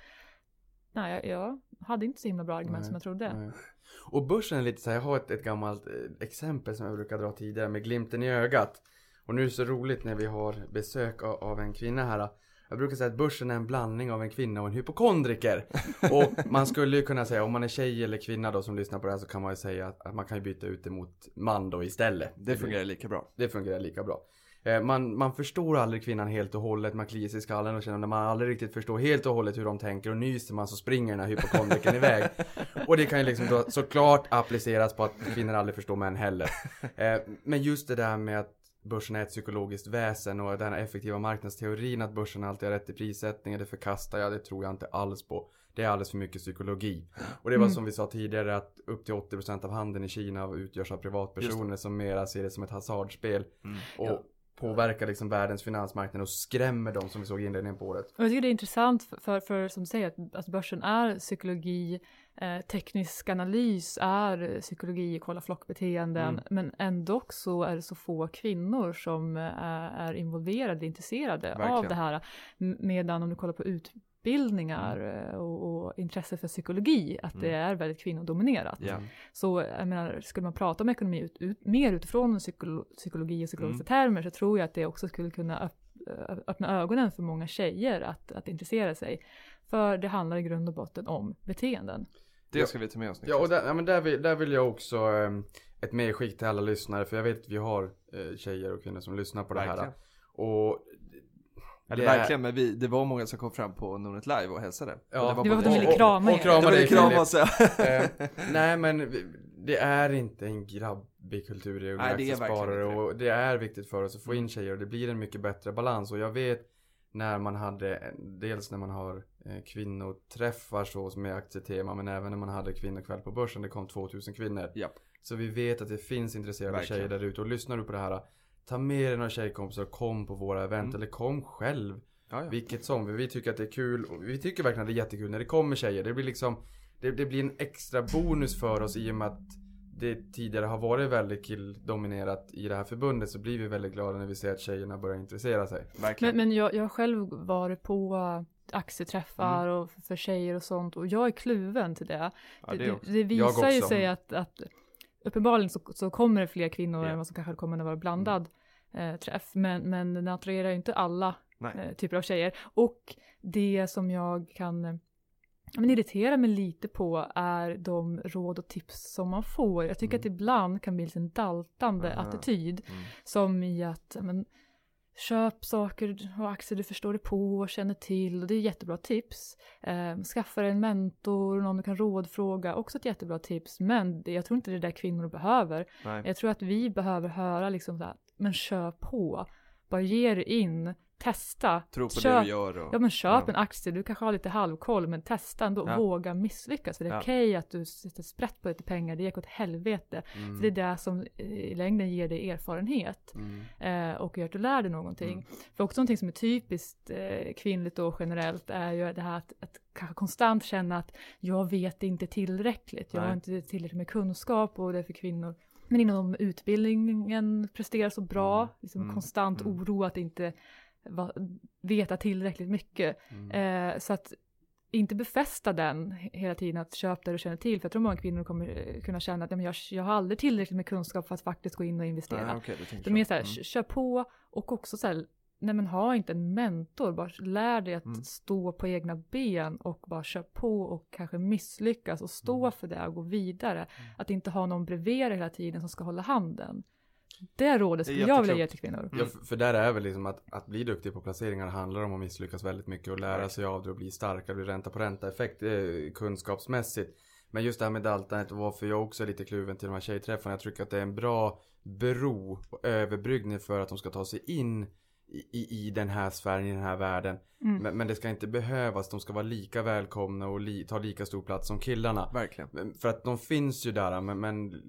[SPEAKER 3] nej jag, jag hade inte så himla bra argument
[SPEAKER 2] Nej,
[SPEAKER 3] som jag trodde.
[SPEAKER 2] Nej. Och börsen är lite så här, jag har ett, ett gammalt eh, exempel som jag brukar dra tidigare med glimten i ögat. Och nu är det så roligt när vi har besök av, av en kvinna här. Jag brukar säga att börsen är en blandning av en kvinna och en hypokondriker. och man skulle ju kunna säga, om man är tjej eller kvinna då som lyssnar på det här så kan man ju säga att, att man kan byta ut det mot man då istället.
[SPEAKER 1] Det fungerar lika bra.
[SPEAKER 2] Det fungerar lika bra. Eh, Man, man förstår aldrig kvinnan helt och hållet, man kliar sig i skallen och känner att man aldrig riktigt förstår helt och hållet hur de tänker och nyser man så springer den här hypokondrikern iväg. Och det kan ju liksom då såklart appliceras på att kvinnor aldrig förstår män heller. Eh, Men just det där med att börsen är ett psykologiskt väsen och den här effektiva marknadsteorin att börsen alltid har rätt i prissättningen, det förkastar jag, det tror jag inte alls på. Det är alldeles för mycket psykologi. Och det var
[SPEAKER 3] Mm.
[SPEAKER 2] som vi sa tidigare att upp till 80% av handeln i Kina utgörs av privatpersoner som mera ser det som ett hasardspel.
[SPEAKER 1] Mm.
[SPEAKER 2] Och. Påverkar liksom världens finansmarknad och skrämmer dem som vi såg i inledningen på året.
[SPEAKER 3] Och jag tycker det är intressant för, för, för som du säger att, att börsen är psykologi, eh, teknisk analys är psykologi, kolla flockbeteenden,
[SPEAKER 1] Mm.
[SPEAKER 3] men ändå så är det så få kvinnor som eh, är involverade, intresserade av
[SPEAKER 1] Verkligen.
[SPEAKER 3] det här. Medan om du kollar på utbildningar eh, och, och intresse för psykologi, att det är väldigt kvinnodominerat.
[SPEAKER 1] Ja.
[SPEAKER 3] Så jag menar, skulle man prata om ekonomi ut, ut, mer utifrån psykolo, psykologi och psykologiska termer så tror jag att det också skulle kunna öpp, öppna ögonen för många tjejer att, att intressera sig. För det handlar i grund och botten om beteenden.
[SPEAKER 1] Det ska vi ta med oss
[SPEAKER 2] Ja, och där, ja, men där, vill, där vill jag också eh, ett medskick till alla lyssnare, för jag vet att vi har eh, tjejer och kvinnor som lyssnar på det
[SPEAKER 1] Verkligen.
[SPEAKER 2] här. Och
[SPEAKER 1] Eller
[SPEAKER 2] det är-
[SPEAKER 1] verkligen, men vi, det var många som kom fram på Nordnet Live och hälsade.
[SPEAKER 2] Ja.
[SPEAKER 1] Och
[SPEAKER 3] Det var för att de ville krama
[SPEAKER 2] och, och
[SPEAKER 3] er.
[SPEAKER 2] krama
[SPEAKER 1] Det var
[SPEAKER 2] dig
[SPEAKER 1] det ja.
[SPEAKER 2] Eh, nej men det är inte en grabbig kultur i
[SPEAKER 1] det det.
[SPEAKER 2] och det är viktigt för oss att få in tjejer och det blir en mycket bättre balans och jag vet när man hade, dels när man har eh, kvinnoträffar så som är aktietema men även när man hade kvinnokväll på börsen, det kom 2000 kvinnor.
[SPEAKER 1] Japp.
[SPEAKER 2] Så vi vet att det finns intresserade
[SPEAKER 1] Verkligen.
[SPEAKER 2] tjejer där ute och lyssnar du på det här Ta med dig några tjejkompisar och kom på våra event
[SPEAKER 1] Mm.
[SPEAKER 2] eller kom själv
[SPEAKER 1] Ja, ja.
[SPEAKER 2] vilket som, vi tycker att det är kul och vi tycker verkligen att det är jättekul när det kommer tjejer. Det blir liksom Det, det blir en extra bonus för oss i och med att det tidigare har varit väldigt killdominerat i det här förbundet så blir vi väldigt glada när vi ser att tjejerna börjar intressera sig.
[SPEAKER 1] Verkligen.
[SPEAKER 3] Men, men jag, jag har själv varit på aktieträffar
[SPEAKER 1] Mm.
[SPEAKER 3] och för tjejer och sånt och jag är kluven till det.
[SPEAKER 1] ja,
[SPEAKER 3] det,
[SPEAKER 1] det
[SPEAKER 3] det, visar ju sig att, att uppenbarligen så, så kommer det fler kvinnor
[SPEAKER 1] Ja.
[SPEAKER 3] än vad som kanske kommer att vara blandad eh, träff. Men, men den attraherar ju inte alla eh, typer av tjejer. Och det som jag kan eh, men irritera mig lite på är de råd och tips som man får. Jag tycker
[SPEAKER 2] Mm.
[SPEAKER 3] att ibland kan bli en daltande
[SPEAKER 1] Aha.
[SPEAKER 3] attityd.
[SPEAKER 1] Mm.
[SPEAKER 3] Som i att men, köp saker och aktier du förstår dig på och känner till. Och det är jättebra tips. Eh, skaffa dig en mentor, någon du kan rådfråga. Också ett jättebra tips. Men jag tror inte det är det där kvinnor behöver.
[SPEAKER 1] Nej.
[SPEAKER 3] Jag tror att vi behöver höra liksom så här, men kör på. Bara ge dig in, testa.
[SPEAKER 1] Tro på det
[SPEAKER 3] köp,
[SPEAKER 1] du gör och...
[SPEAKER 3] Ja men köp
[SPEAKER 1] Ja.
[SPEAKER 3] en aktie, du kanske har lite halvkoll men testa ändå,
[SPEAKER 1] Ja.
[SPEAKER 3] våga misslyckas. För det är
[SPEAKER 1] Ja.
[SPEAKER 3] okej att du sätter sprätt på lite pengar, det gick åt helvete.
[SPEAKER 2] Mm.
[SPEAKER 3] För det är det som i längden ger dig erfarenhet
[SPEAKER 2] Mm.
[SPEAKER 3] eh, och gör att du lär dig någonting.
[SPEAKER 1] Mm.
[SPEAKER 3] För också någonting som är typiskt eh, kvinnligt och generellt är ju det här att, att kanske konstant känna att jag vet inte tillräckligt, jag har
[SPEAKER 1] Nej.
[SPEAKER 3] inte tillräckligt med kunskap och det är för kvinnor. Men inom utbildningen presterar så bra,
[SPEAKER 2] Mm.
[SPEAKER 3] liksom
[SPEAKER 1] Mm.
[SPEAKER 3] konstant
[SPEAKER 1] Mm.
[SPEAKER 3] oro att inte va, veta tillräckligt mycket.
[SPEAKER 2] Mm.
[SPEAKER 3] Eh, så att inte befästa den he- hela tiden, att köpa det du känner till. För jag tror många kvinnor kommer eh, kunna känna att "Ja, men jag, jag har aldrig tillräckligt med kunskap för att faktiskt gå in och investera. Det är mer
[SPEAKER 1] så.
[SPEAKER 3] här,
[SPEAKER 1] Mm.
[SPEAKER 3] kör på och också så här, nej men ha inte en mentor, bara lär dig att
[SPEAKER 1] Mm.
[SPEAKER 3] stå på egna ben och bara kör på och kanske misslyckas och stå
[SPEAKER 1] Mm.
[SPEAKER 3] för det och gå vidare. Att inte ha någon bredvid hela tiden som ska hålla handen. Det rådet skulle jag vilja ge till kvinnor.
[SPEAKER 2] Ja, för, där är väl liksom att, att bli duktig på placeringar handlar om att misslyckas väldigt mycket och lära sig av det och bli starkare, bli ränta på ränta effekt eh, kunskapsmässigt. Men just det här med daltandet och varför jag också är lite kluven till de här tjejträffarna. Jag tycker att det är en bra bro och överbryggning för att de ska ta sig in i, i, den här sfären, i den här världen.
[SPEAKER 3] Mm.
[SPEAKER 2] Men, men det ska inte behövas, de ska vara lika välkomna och li, ta lika stor plats som killarna.
[SPEAKER 1] Verkligen.
[SPEAKER 2] För att de finns ju där men, men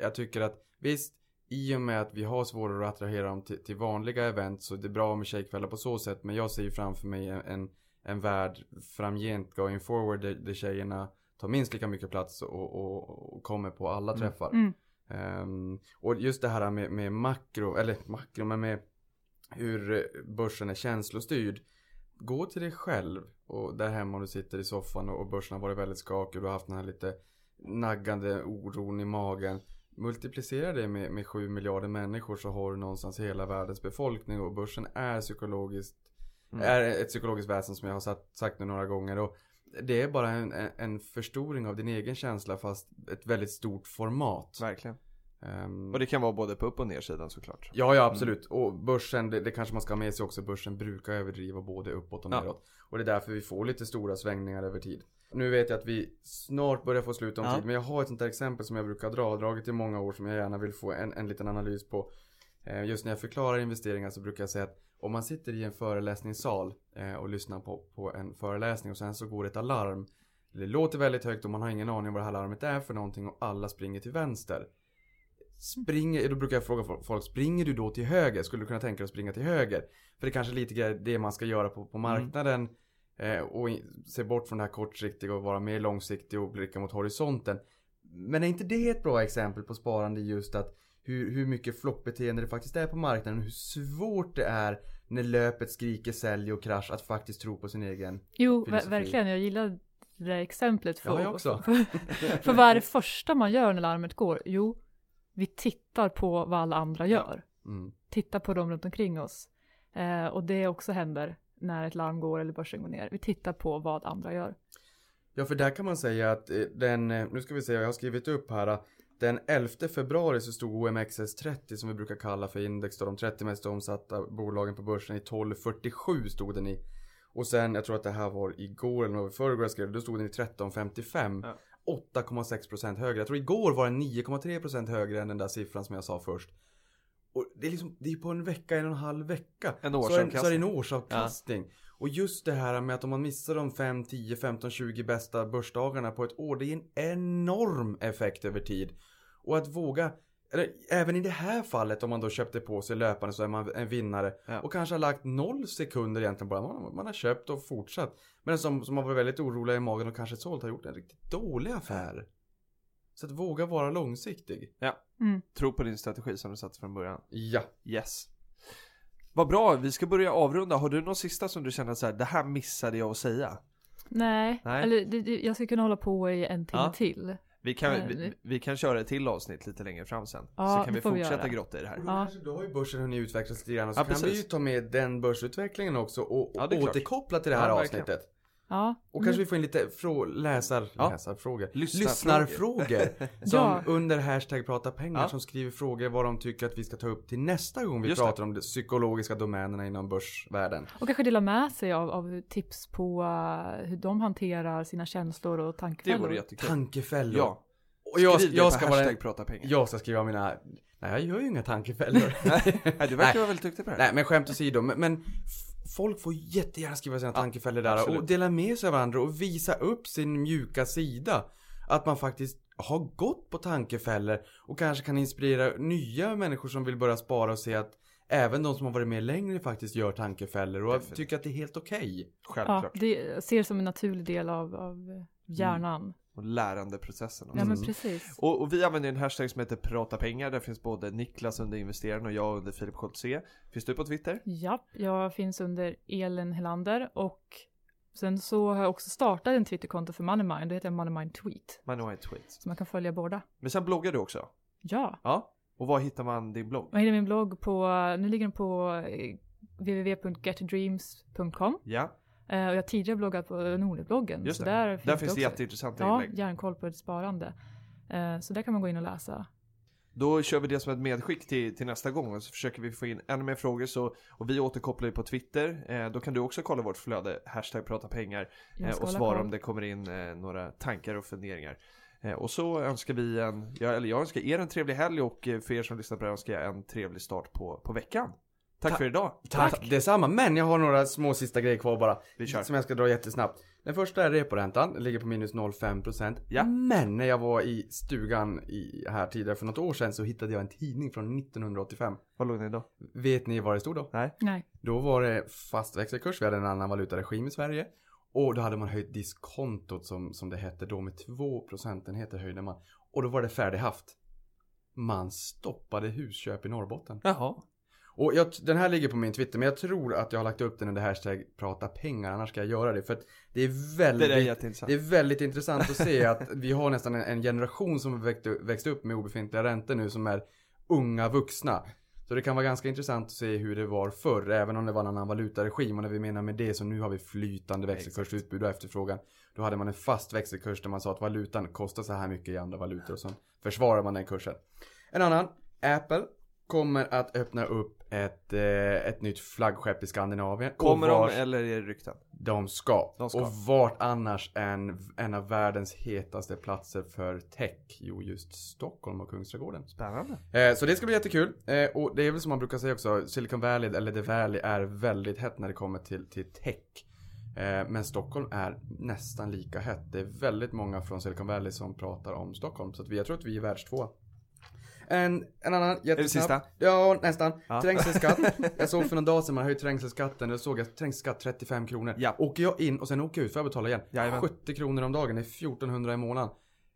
[SPEAKER 2] jag tycker att visst i och med att vi har svårare att attrahera dem till, till vanliga event så det är bra med tjejkvällar på så sätt men jag ser ju framför mig en, en, en värld framgent going forward där, där tjejerna tar minst lika mycket plats och, och, och kommer på alla
[SPEAKER 1] Mm.
[SPEAKER 2] träffar.
[SPEAKER 3] Mm.
[SPEAKER 2] Ehm, och just det här med, med makro, eller makro men med hur börsen är känslostyrd. Gå till dig själv och där hemma om du sitter i soffan och och börsen har varit väldigt skakig och du har haft den här lite naggande oron i magen. Multiplicera det med, med 7 miljarder människor så har du någonstans hela världens befolkning och börsen är psykologiskt
[SPEAKER 1] Mm.
[SPEAKER 2] är ett psykologiskt väsen som jag har sagt, sagt nu några gånger och det är bara en, en- förstoring av din egen känsla fast ett väldigt stort format.
[SPEAKER 1] Verkligen.
[SPEAKER 2] Ehm,
[SPEAKER 1] Och det kan vara både på upp och nersidan såklart.
[SPEAKER 2] Ja, ja absolut. Och börsen, det, det kanske man ska ha med sig också. Börsen brukar överdriva både uppåt och
[SPEAKER 1] Ja.
[SPEAKER 2] neråt. Och det är därför vi får lite stora svängningar över tid. Nu vet jag att vi snart börjar få slut om
[SPEAKER 1] Ja.
[SPEAKER 2] tid. Men jag har ett sånt här exempel som jag brukar dra. Har dragit i många år som jag gärna vill få en, en liten analys på. Eh, Just när jag förklarar investeringar så brukar jag säga att om man sitter i en föreläsningssal eh, och lyssnar på, på en föreläsning och sen så går ett alarm. Det låter väldigt högt och man har ingen aning om vad det här larmet är för någonting och alla springer till vänster. Springer, då brukar jag fråga folk, springer du då till höger? Skulle du kunna tänka dig att springa till höger? För det är kanske lite det man ska göra på, på marknaden. Eh, och i- se bort från det här kortsiktiga och vara mer långsiktig och blicka mot horisonten. Men är inte det ett bra exempel på sparande just att hur, hur mycket flockbeteende det faktiskt är på marknaden och hur svårt det är när löpet skriker sälj och krasch att faktiskt tro på sin egen.
[SPEAKER 3] Jo,
[SPEAKER 2] Filosofi.
[SPEAKER 3] verkligen. Jag gillar det där exemplet. För,
[SPEAKER 2] Ja, jag också.
[SPEAKER 3] För, för vad är det första man gör när larmet går? Jo, vi tittar på vad alla andra gör.
[SPEAKER 2] Mm.
[SPEAKER 3] Titta på dem runt omkring oss. Eh, och det också händer när ett larm går eller börsen går ner. Vi tittar på vad andra gör.
[SPEAKER 2] Ja, för där kan man säga att eh, den, eh, nu ska vi se, jag har skrivit upp här. eh, Den 11 februari så stod OMXS30 som vi brukar kalla för index då, de 30 mest omsatta bolagen på börsen i 1247 stod den i. Och sen, jag tror att det här var igår eller förrgår jag skrev då stod den i 1355.
[SPEAKER 1] Ja.
[SPEAKER 2] 8,6% högre. Jag tror igår var den 9,3% högre än den där siffran som jag sa först. Och det är liksom, det är på en vecka, en och en halv vecka.
[SPEAKER 1] En
[SPEAKER 2] Så är, så är det en
[SPEAKER 1] årsavkastning.
[SPEAKER 2] årsavkastning. Och just det här med att om man missar de 5, 10, 15, 20 bästa börsdagarna på ett år. Det är en enorm effekt över tid. Och att våga, eller även i det här fallet om man då köpte på sig löpande så är man en vinnare.
[SPEAKER 1] Ja.
[SPEAKER 2] Och kanske har lagt noll sekunder egentligen bara. Man, man har köpt och fortsatt. Men som, som har varit väldigt oroliga i magen och kanske sålt har gjort en riktigt dålig affär. Så att våga vara långsiktig.
[SPEAKER 3] Mm.
[SPEAKER 1] Tro på din strategi som du satt från början.
[SPEAKER 2] Ja.
[SPEAKER 1] Yes. Vad bra, vi ska börja avrunda. Har du någon sista som du känner så här, det här missade jag att säga?
[SPEAKER 3] Nej,
[SPEAKER 1] Nej.
[SPEAKER 3] eller det, det, jag ska kunna hålla på i en timme
[SPEAKER 1] Ja.
[SPEAKER 3] till.
[SPEAKER 1] Vi kan,
[SPEAKER 3] Nej,
[SPEAKER 1] vi,
[SPEAKER 3] det-
[SPEAKER 1] vi kan köra ett till avsnitt lite längre fram sen.
[SPEAKER 3] Ja,
[SPEAKER 1] så kan vi
[SPEAKER 3] vi
[SPEAKER 1] fortsätta
[SPEAKER 3] göra.
[SPEAKER 1] grotta i det här.
[SPEAKER 3] Ja.
[SPEAKER 2] då har ju börsen hunnit utvecklas lite grann så
[SPEAKER 1] Ja,
[SPEAKER 2] kan vi ju
[SPEAKER 1] precis.
[SPEAKER 2] ta med den börsutvecklingen också och,
[SPEAKER 1] Ja,
[SPEAKER 2] återkoppla till det här
[SPEAKER 1] Ja, verkligen.
[SPEAKER 2] avsnittet.
[SPEAKER 3] Ja.
[SPEAKER 2] Och kanske vi får in lite frå- läsar,
[SPEAKER 1] Ja.
[SPEAKER 2] läsarfrågor.
[SPEAKER 1] Lyssnarfrågor.
[SPEAKER 2] Lyssnarfrågor. som
[SPEAKER 3] Ja.
[SPEAKER 2] under hashtag prata pengar
[SPEAKER 1] Ja.
[SPEAKER 2] som skriver frågor vad de tycker att vi ska ta upp till nästa gång vi
[SPEAKER 1] Just det.
[SPEAKER 2] pratar om de psykologiska domänerna inom börsvärlden.
[SPEAKER 3] Och kanske dela med sig av, av tips på eh, hur de hanterar sina känslor och
[SPEAKER 1] Det
[SPEAKER 3] tankefällor.
[SPEAKER 1] vore jättekul.
[SPEAKER 2] Tankefällor.
[SPEAKER 1] Ja.
[SPEAKER 2] Och jag,
[SPEAKER 1] Skriv det
[SPEAKER 2] jag ska vara
[SPEAKER 1] prata pengar.
[SPEAKER 2] jag ska skriva mina, nej jag gör ju inga tankefällor.
[SPEAKER 1] Nej, du verkar vara väldigt duktig på det här.
[SPEAKER 2] Nej men skämt åsido, men, men folk får jättegärna skriva sina tankefällor där
[SPEAKER 1] absolut.
[SPEAKER 2] och dela med sig av andra och visa upp sin mjuka sida. Att man faktiskt har gått på tankefällor och kanske kan inspirera nya människor som vill börja spara och se att även de som har varit med längre faktiskt gör tankefällor och
[SPEAKER 1] Definitivt.
[SPEAKER 2] tycker att det är helt okej.
[SPEAKER 3] Ja,
[SPEAKER 1] Självklart.
[SPEAKER 3] det jag ser det som en naturlig del av, av hjärnan.
[SPEAKER 1] Och lärandeprocessen. också.
[SPEAKER 3] Ja, men
[SPEAKER 2] Mm.
[SPEAKER 3] precis.
[SPEAKER 1] Och, och vi använder en hashtag som heter prata pengar. Där finns både Niklas under investeraren och jag under Filip Scholtze. Finns du på Twitter?
[SPEAKER 3] Ja, jag finns under Elin Helander och sen så har jag också startat en Twitterkonto för Moneymind. Det heter Moneymind Tweet.
[SPEAKER 1] En tweet.
[SPEAKER 3] Så man kan följa båda.
[SPEAKER 1] Men sen bloggar du också?
[SPEAKER 3] Ja,
[SPEAKER 1] Ja. Och var hittar man din blogg?
[SPEAKER 3] man hittar min blogg på, nu ligger den på eh, www.getdreams.com.
[SPEAKER 1] Ja,
[SPEAKER 3] och jag har tidigare bloggat på Nordnet-bloggen.
[SPEAKER 1] just
[SPEAKER 3] så
[SPEAKER 1] det.
[SPEAKER 3] där
[SPEAKER 1] Där
[SPEAKER 3] finns,
[SPEAKER 1] finns
[SPEAKER 3] det
[SPEAKER 1] det
[SPEAKER 3] också.
[SPEAKER 1] jätteintressanta
[SPEAKER 3] Ja,
[SPEAKER 1] inlägg.
[SPEAKER 3] järnkoll på ett sparande. Eh, så där kan man gå in och läsa.
[SPEAKER 1] Då kör vi det som ett medskick till, till nästa gång och så försöker vi få in ännu mer frågor så, och vi återkopplar ju på Twitter. Eh, då kan du också kolla vårt flöde, hashtag prata pengar
[SPEAKER 3] Jag
[SPEAKER 1] eh, och svara om det kommer in eh, några tankar och funderingar. Eh, och så önskar vi en, ja, eller jag önskar er en trevlig helg och eh, för er som lyssnar på det önskar jag en trevlig start på, på veckan. Tack
[SPEAKER 2] Ta-
[SPEAKER 1] för idag.
[SPEAKER 2] Tack. Detsamma, men jag har några små sista grejer kvar bara.
[SPEAKER 1] Vi kör.
[SPEAKER 2] Som jag ska dra jättesnabbt. Den första är reporäntan, den ligger på minus 0,5%.
[SPEAKER 1] Ja.
[SPEAKER 2] Men när jag var i stugan i, här tidigare för något år sedan så hittade jag en tidning från 1985.
[SPEAKER 1] Vad låg ni då?
[SPEAKER 2] Vet ni vad det stod då?
[SPEAKER 1] Nej?
[SPEAKER 3] Nej.
[SPEAKER 2] Då var det fast växelkurs, vi hade en annan valutaregim i Sverige. Och då hade man höjt diskontot som, som det hette då med 2 procentenheter höjde man. Och då var det färdighaft. Man stoppade husköp i Norrbotten.
[SPEAKER 1] Jaha.
[SPEAKER 2] Och jag, den här ligger på min Twitter, men jag tror att jag har lagt upp den under hashtag prata pengar, annars ska jag göra det. För att det är
[SPEAKER 1] Det
[SPEAKER 2] väldigt,
[SPEAKER 1] där är
[SPEAKER 2] det är väldigt intressant att se att vi har nästan en, en generation som växt, växt upp med obefintliga räntor nu som är unga vuxna. Så det kan vara ganska intressant att se hur det var förr, även om det var en annan valutaregim. Och när vi menar med det så nu har vi flytande växelkurs, utbud och efterfrågan. Då hade man en fast växelkurs där man sa att valutan kostar så här mycket i andra valutor och så försvarar man den kursen. En annan, Apple kommer att öppna upp ett, eh, ett nytt flaggskepp i Skandinavien.
[SPEAKER 1] Kommer
[SPEAKER 2] och
[SPEAKER 1] de eller är det rykten?
[SPEAKER 2] de ska.
[SPEAKER 1] De ska.
[SPEAKER 2] Och vart annars än en av världens hetaste platser för tech? Jo, just Stockholm och Kungsträdgården.
[SPEAKER 1] Spännande.
[SPEAKER 2] Eh, så det ska bli jättekul. Eh, och det är väl som man brukar säga också, Silicon Valley, eller The Valley, är väldigt hett när det kommer till, till tech. Eh, men Stockholm är nästan lika hett. Det är väldigt många från Silicon Valley som pratar om Stockholm. Så att vi, jag tror att vi är världstvåa. En, en annan jättesnabb.
[SPEAKER 1] sista?
[SPEAKER 2] Ja, nästan.
[SPEAKER 1] Ja.
[SPEAKER 2] Trängselskatt. Jag såg för några dagar sedan man höjt trängselskatten. Då såg jag trängselskatt 35 kronor.
[SPEAKER 1] Ja.
[SPEAKER 2] Åker jag in och sen åker jag ut får jag betala igen.
[SPEAKER 1] Jajamän.
[SPEAKER 2] 70 kronor om dagen, det är 1400 i månaden.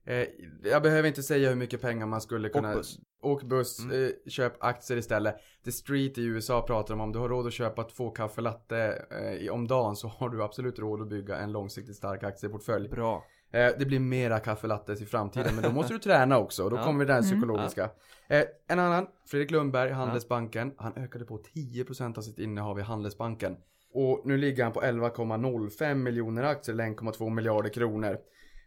[SPEAKER 2] Eh, jag behöver inte säga hur mycket pengar man skulle kunna...
[SPEAKER 1] buss.
[SPEAKER 2] Åk buss,
[SPEAKER 1] Mm.
[SPEAKER 2] eh, köp aktier istället. The Street i USA pratar de om, du har råd att köpa två kaffe latte eh, om dagen så har du absolut råd att bygga en långsiktigt stark aktieportfölj.
[SPEAKER 1] Bra.
[SPEAKER 2] Eh, det blir mera kaffe lattes i framtiden, men då måste du träna också och då
[SPEAKER 1] Ja.
[SPEAKER 2] kommer den
[SPEAKER 3] Mm.
[SPEAKER 2] psykologiska. Eh, en annan, Fredrik Lundberg, Handelsbanken. Han ökade på 10% av sitt innehav i Handelsbanken. Och nu ligger han på 11,05 miljoner aktier, eller 1,2 miljarder kronor.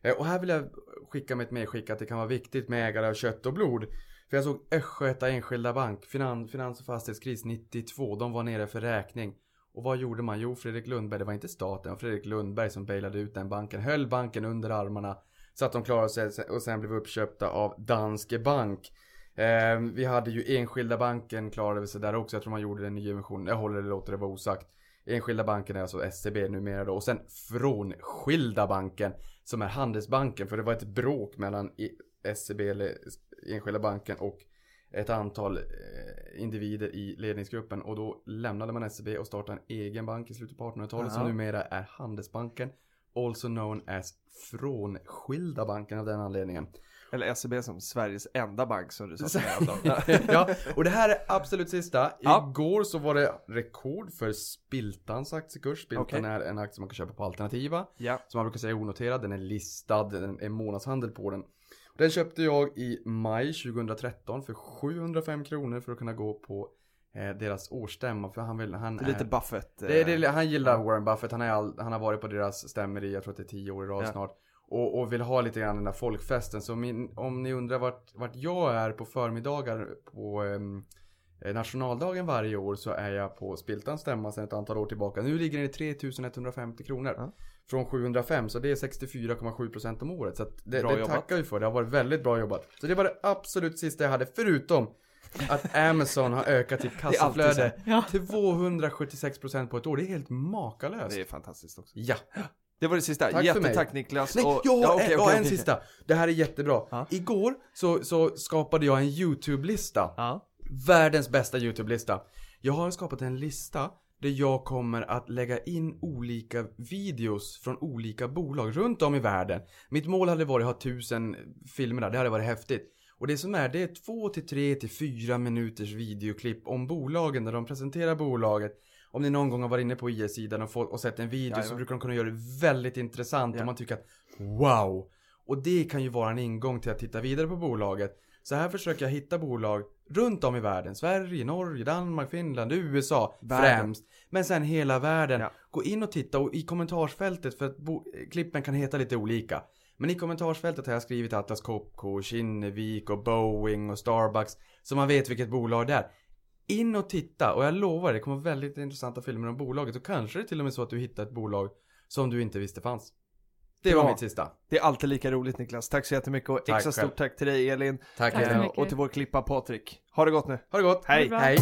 [SPEAKER 2] Eh, och här vill jag skicka med ett medskick att det kan vara viktigt med ägare av kött och blod. För jag såg Östgöta Enskilda Bank, finan, finans och fastighetskris 92, de var nere för räkning. Och vad gjorde man? Jo, Fredrik Lundberg, det var inte staten, Fredrik Lundberg som bailade ut den banken, höll banken under armarna så att de klarade sig och sen blev uppköpta av Danske Bank. Eh, vi hade ju Enskilda banken klarade sig där också, jag tror man gjorde en nyemission, jag håller det, låter det vara osagt. Enskilda banken är alltså SCB numera då och sen Frånskilda banken som är Handelsbanken för det var ett bråk mellan SCB eller Enskilda banken och ett antal eh, individer i ledningsgruppen och då lämnade man SCB och startade en egen bank i slutet på 1800-talet som numera är Handelsbanken. Also known as Frånskilda banken av den anledningen.
[SPEAKER 1] Eller SEB som Sveriges enda bank som du sa till mig om.
[SPEAKER 2] ja, och det här är absolut sista. Igår så var det rekord för Spiltans aktiekurs. Spiltan
[SPEAKER 1] Okej.
[SPEAKER 2] är en aktie man kan köpa på alternativa.
[SPEAKER 1] Ja.
[SPEAKER 2] Som man brukar säga är onoterad, den är listad, den är månadshandel på den. Den köpte jag i maj 2013 för 705 kronor för att kunna gå på eh, deras årsstämma. För han vill, han
[SPEAKER 1] Det är lite Buffett.
[SPEAKER 2] det,
[SPEAKER 1] eh,
[SPEAKER 2] det, han gillar Warren Buffett, han, är all, han har varit på deras stämmor i, jag tror att det är tio år i rad
[SPEAKER 1] Ja.
[SPEAKER 2] snart. Och, och vill ha lite grann den där folkfesten. Så min, om ni undrar vart, vart jag är på förmiddagar på ehm, eh, nationaldagen varje år så är jag på Spiltans stämma sedan ett antal år tillbaka. Nu ligger den i 3150 kronor.
[SPEAKER 1] Ja.
[SPEAKER 2] Från 705 så det är 64,7% om året. Så det,
[SPEAKER 1] Bra
[SPEAKER 2] det
[SPEAKER 1] jobbat.
[SPEAKER 2] tackar vi för. Det har varit väldigt bra jobbat. Så det var det absolut sista jag hade förutom att Amazon har ökat sitt kassaflöde.
[SPEAKER 3] Ja.
[SPEAKER 2] till 276% på ett år. Det är helt makalöst.
[SPEAKER 1] Det är fantastiskt också.
[SPEAKER 2] Ja.
[SPEAKER 1] Det var det sista.
[SPEAKER 2] Tack
[SPEAKER 1] Jättetack Niklas.
[SPEAKER 2] Nej,
[SPEAKER 1] och,
[SPEAKER 2] jag har
[SPEAKER 1] ja,
[SPEAKER 2] en, jag har
[SPEAKER 1] okej,
[SPEAKER 2] en sista. Det här är jättebra.
[SPEAKER 1] Ja.
[SPEAKER 2] Igår så, så skapade jag en YouTube-lista.
[SPEAKER 1] Ja.
[SPEAKER 2] Världens bästa YouTube-lista. Jag har skapat en lista där jag kommer att lägga in olika videos från olika bolag runt om i världen. Mitt mål hade varit att ha tusen filmer där, det hade varit häftigt. Och det som är, det är två till tre till fyra minuters videoklipp om bolagen där de presenterar bolaget. Om ni någon gång har varit inne på IS-sidan och, fått- och sett en video så
[SPEAKER 1] Jajamän.
[SPEAKER 2] brukar de kunna göra det väldigt intressant
[SPEAKER 1] Ja.
[SPEAKER 2] och man tycker att wow. Och det kan ju vara en ingång till att titta vidare på bolaget. Så här försöker jag hitta bolag runt om i världen. Sverige, Norge, Danmark, Finland, USA
[SPEAKER 1] Världen.
[SPEAKER 2] främst. Men sen hela världen.
[SPEAKER 1] Ja.
[SPEAKER 2] Gå in och titta och i kommentarsfältet, för att klippen kan heta lite olika. Men i kommentarsfältet har jag skrivit Atlas Copco, Kinnevik och Boeing och Starbucks. Så man vet vilket bolag det är. In och titta och jag lovar det kommer väldigt intressanta filmer om bolaget. Och kanske det är till och med så att du hittar ett bolag som du inte visste fanns. Det var mitt sista.
[SPEAKER 1] Det är alltid lika roligt Niklas. Tack så jättemycket och
[SPEAKER 2] Tack
[SPEAKER 1] extra
[SPEAKER 2] själv.
[SPEAKER 1] stort tack till dig Elin.
[SPEAKER 2] Tack,
[SPEAKER 3] Tack
[SPEAKER 2] Elin.
[SPEAKER 3] mycket.
[SPEAKER 1] Och till vår klippa Patrik. Ha det gott nu.
[SPEAKER 2] Ha det gott.
[SPEAKER 1] Hej.
[SPEAKER 3] bra.
[SPEAKER 2] Hej.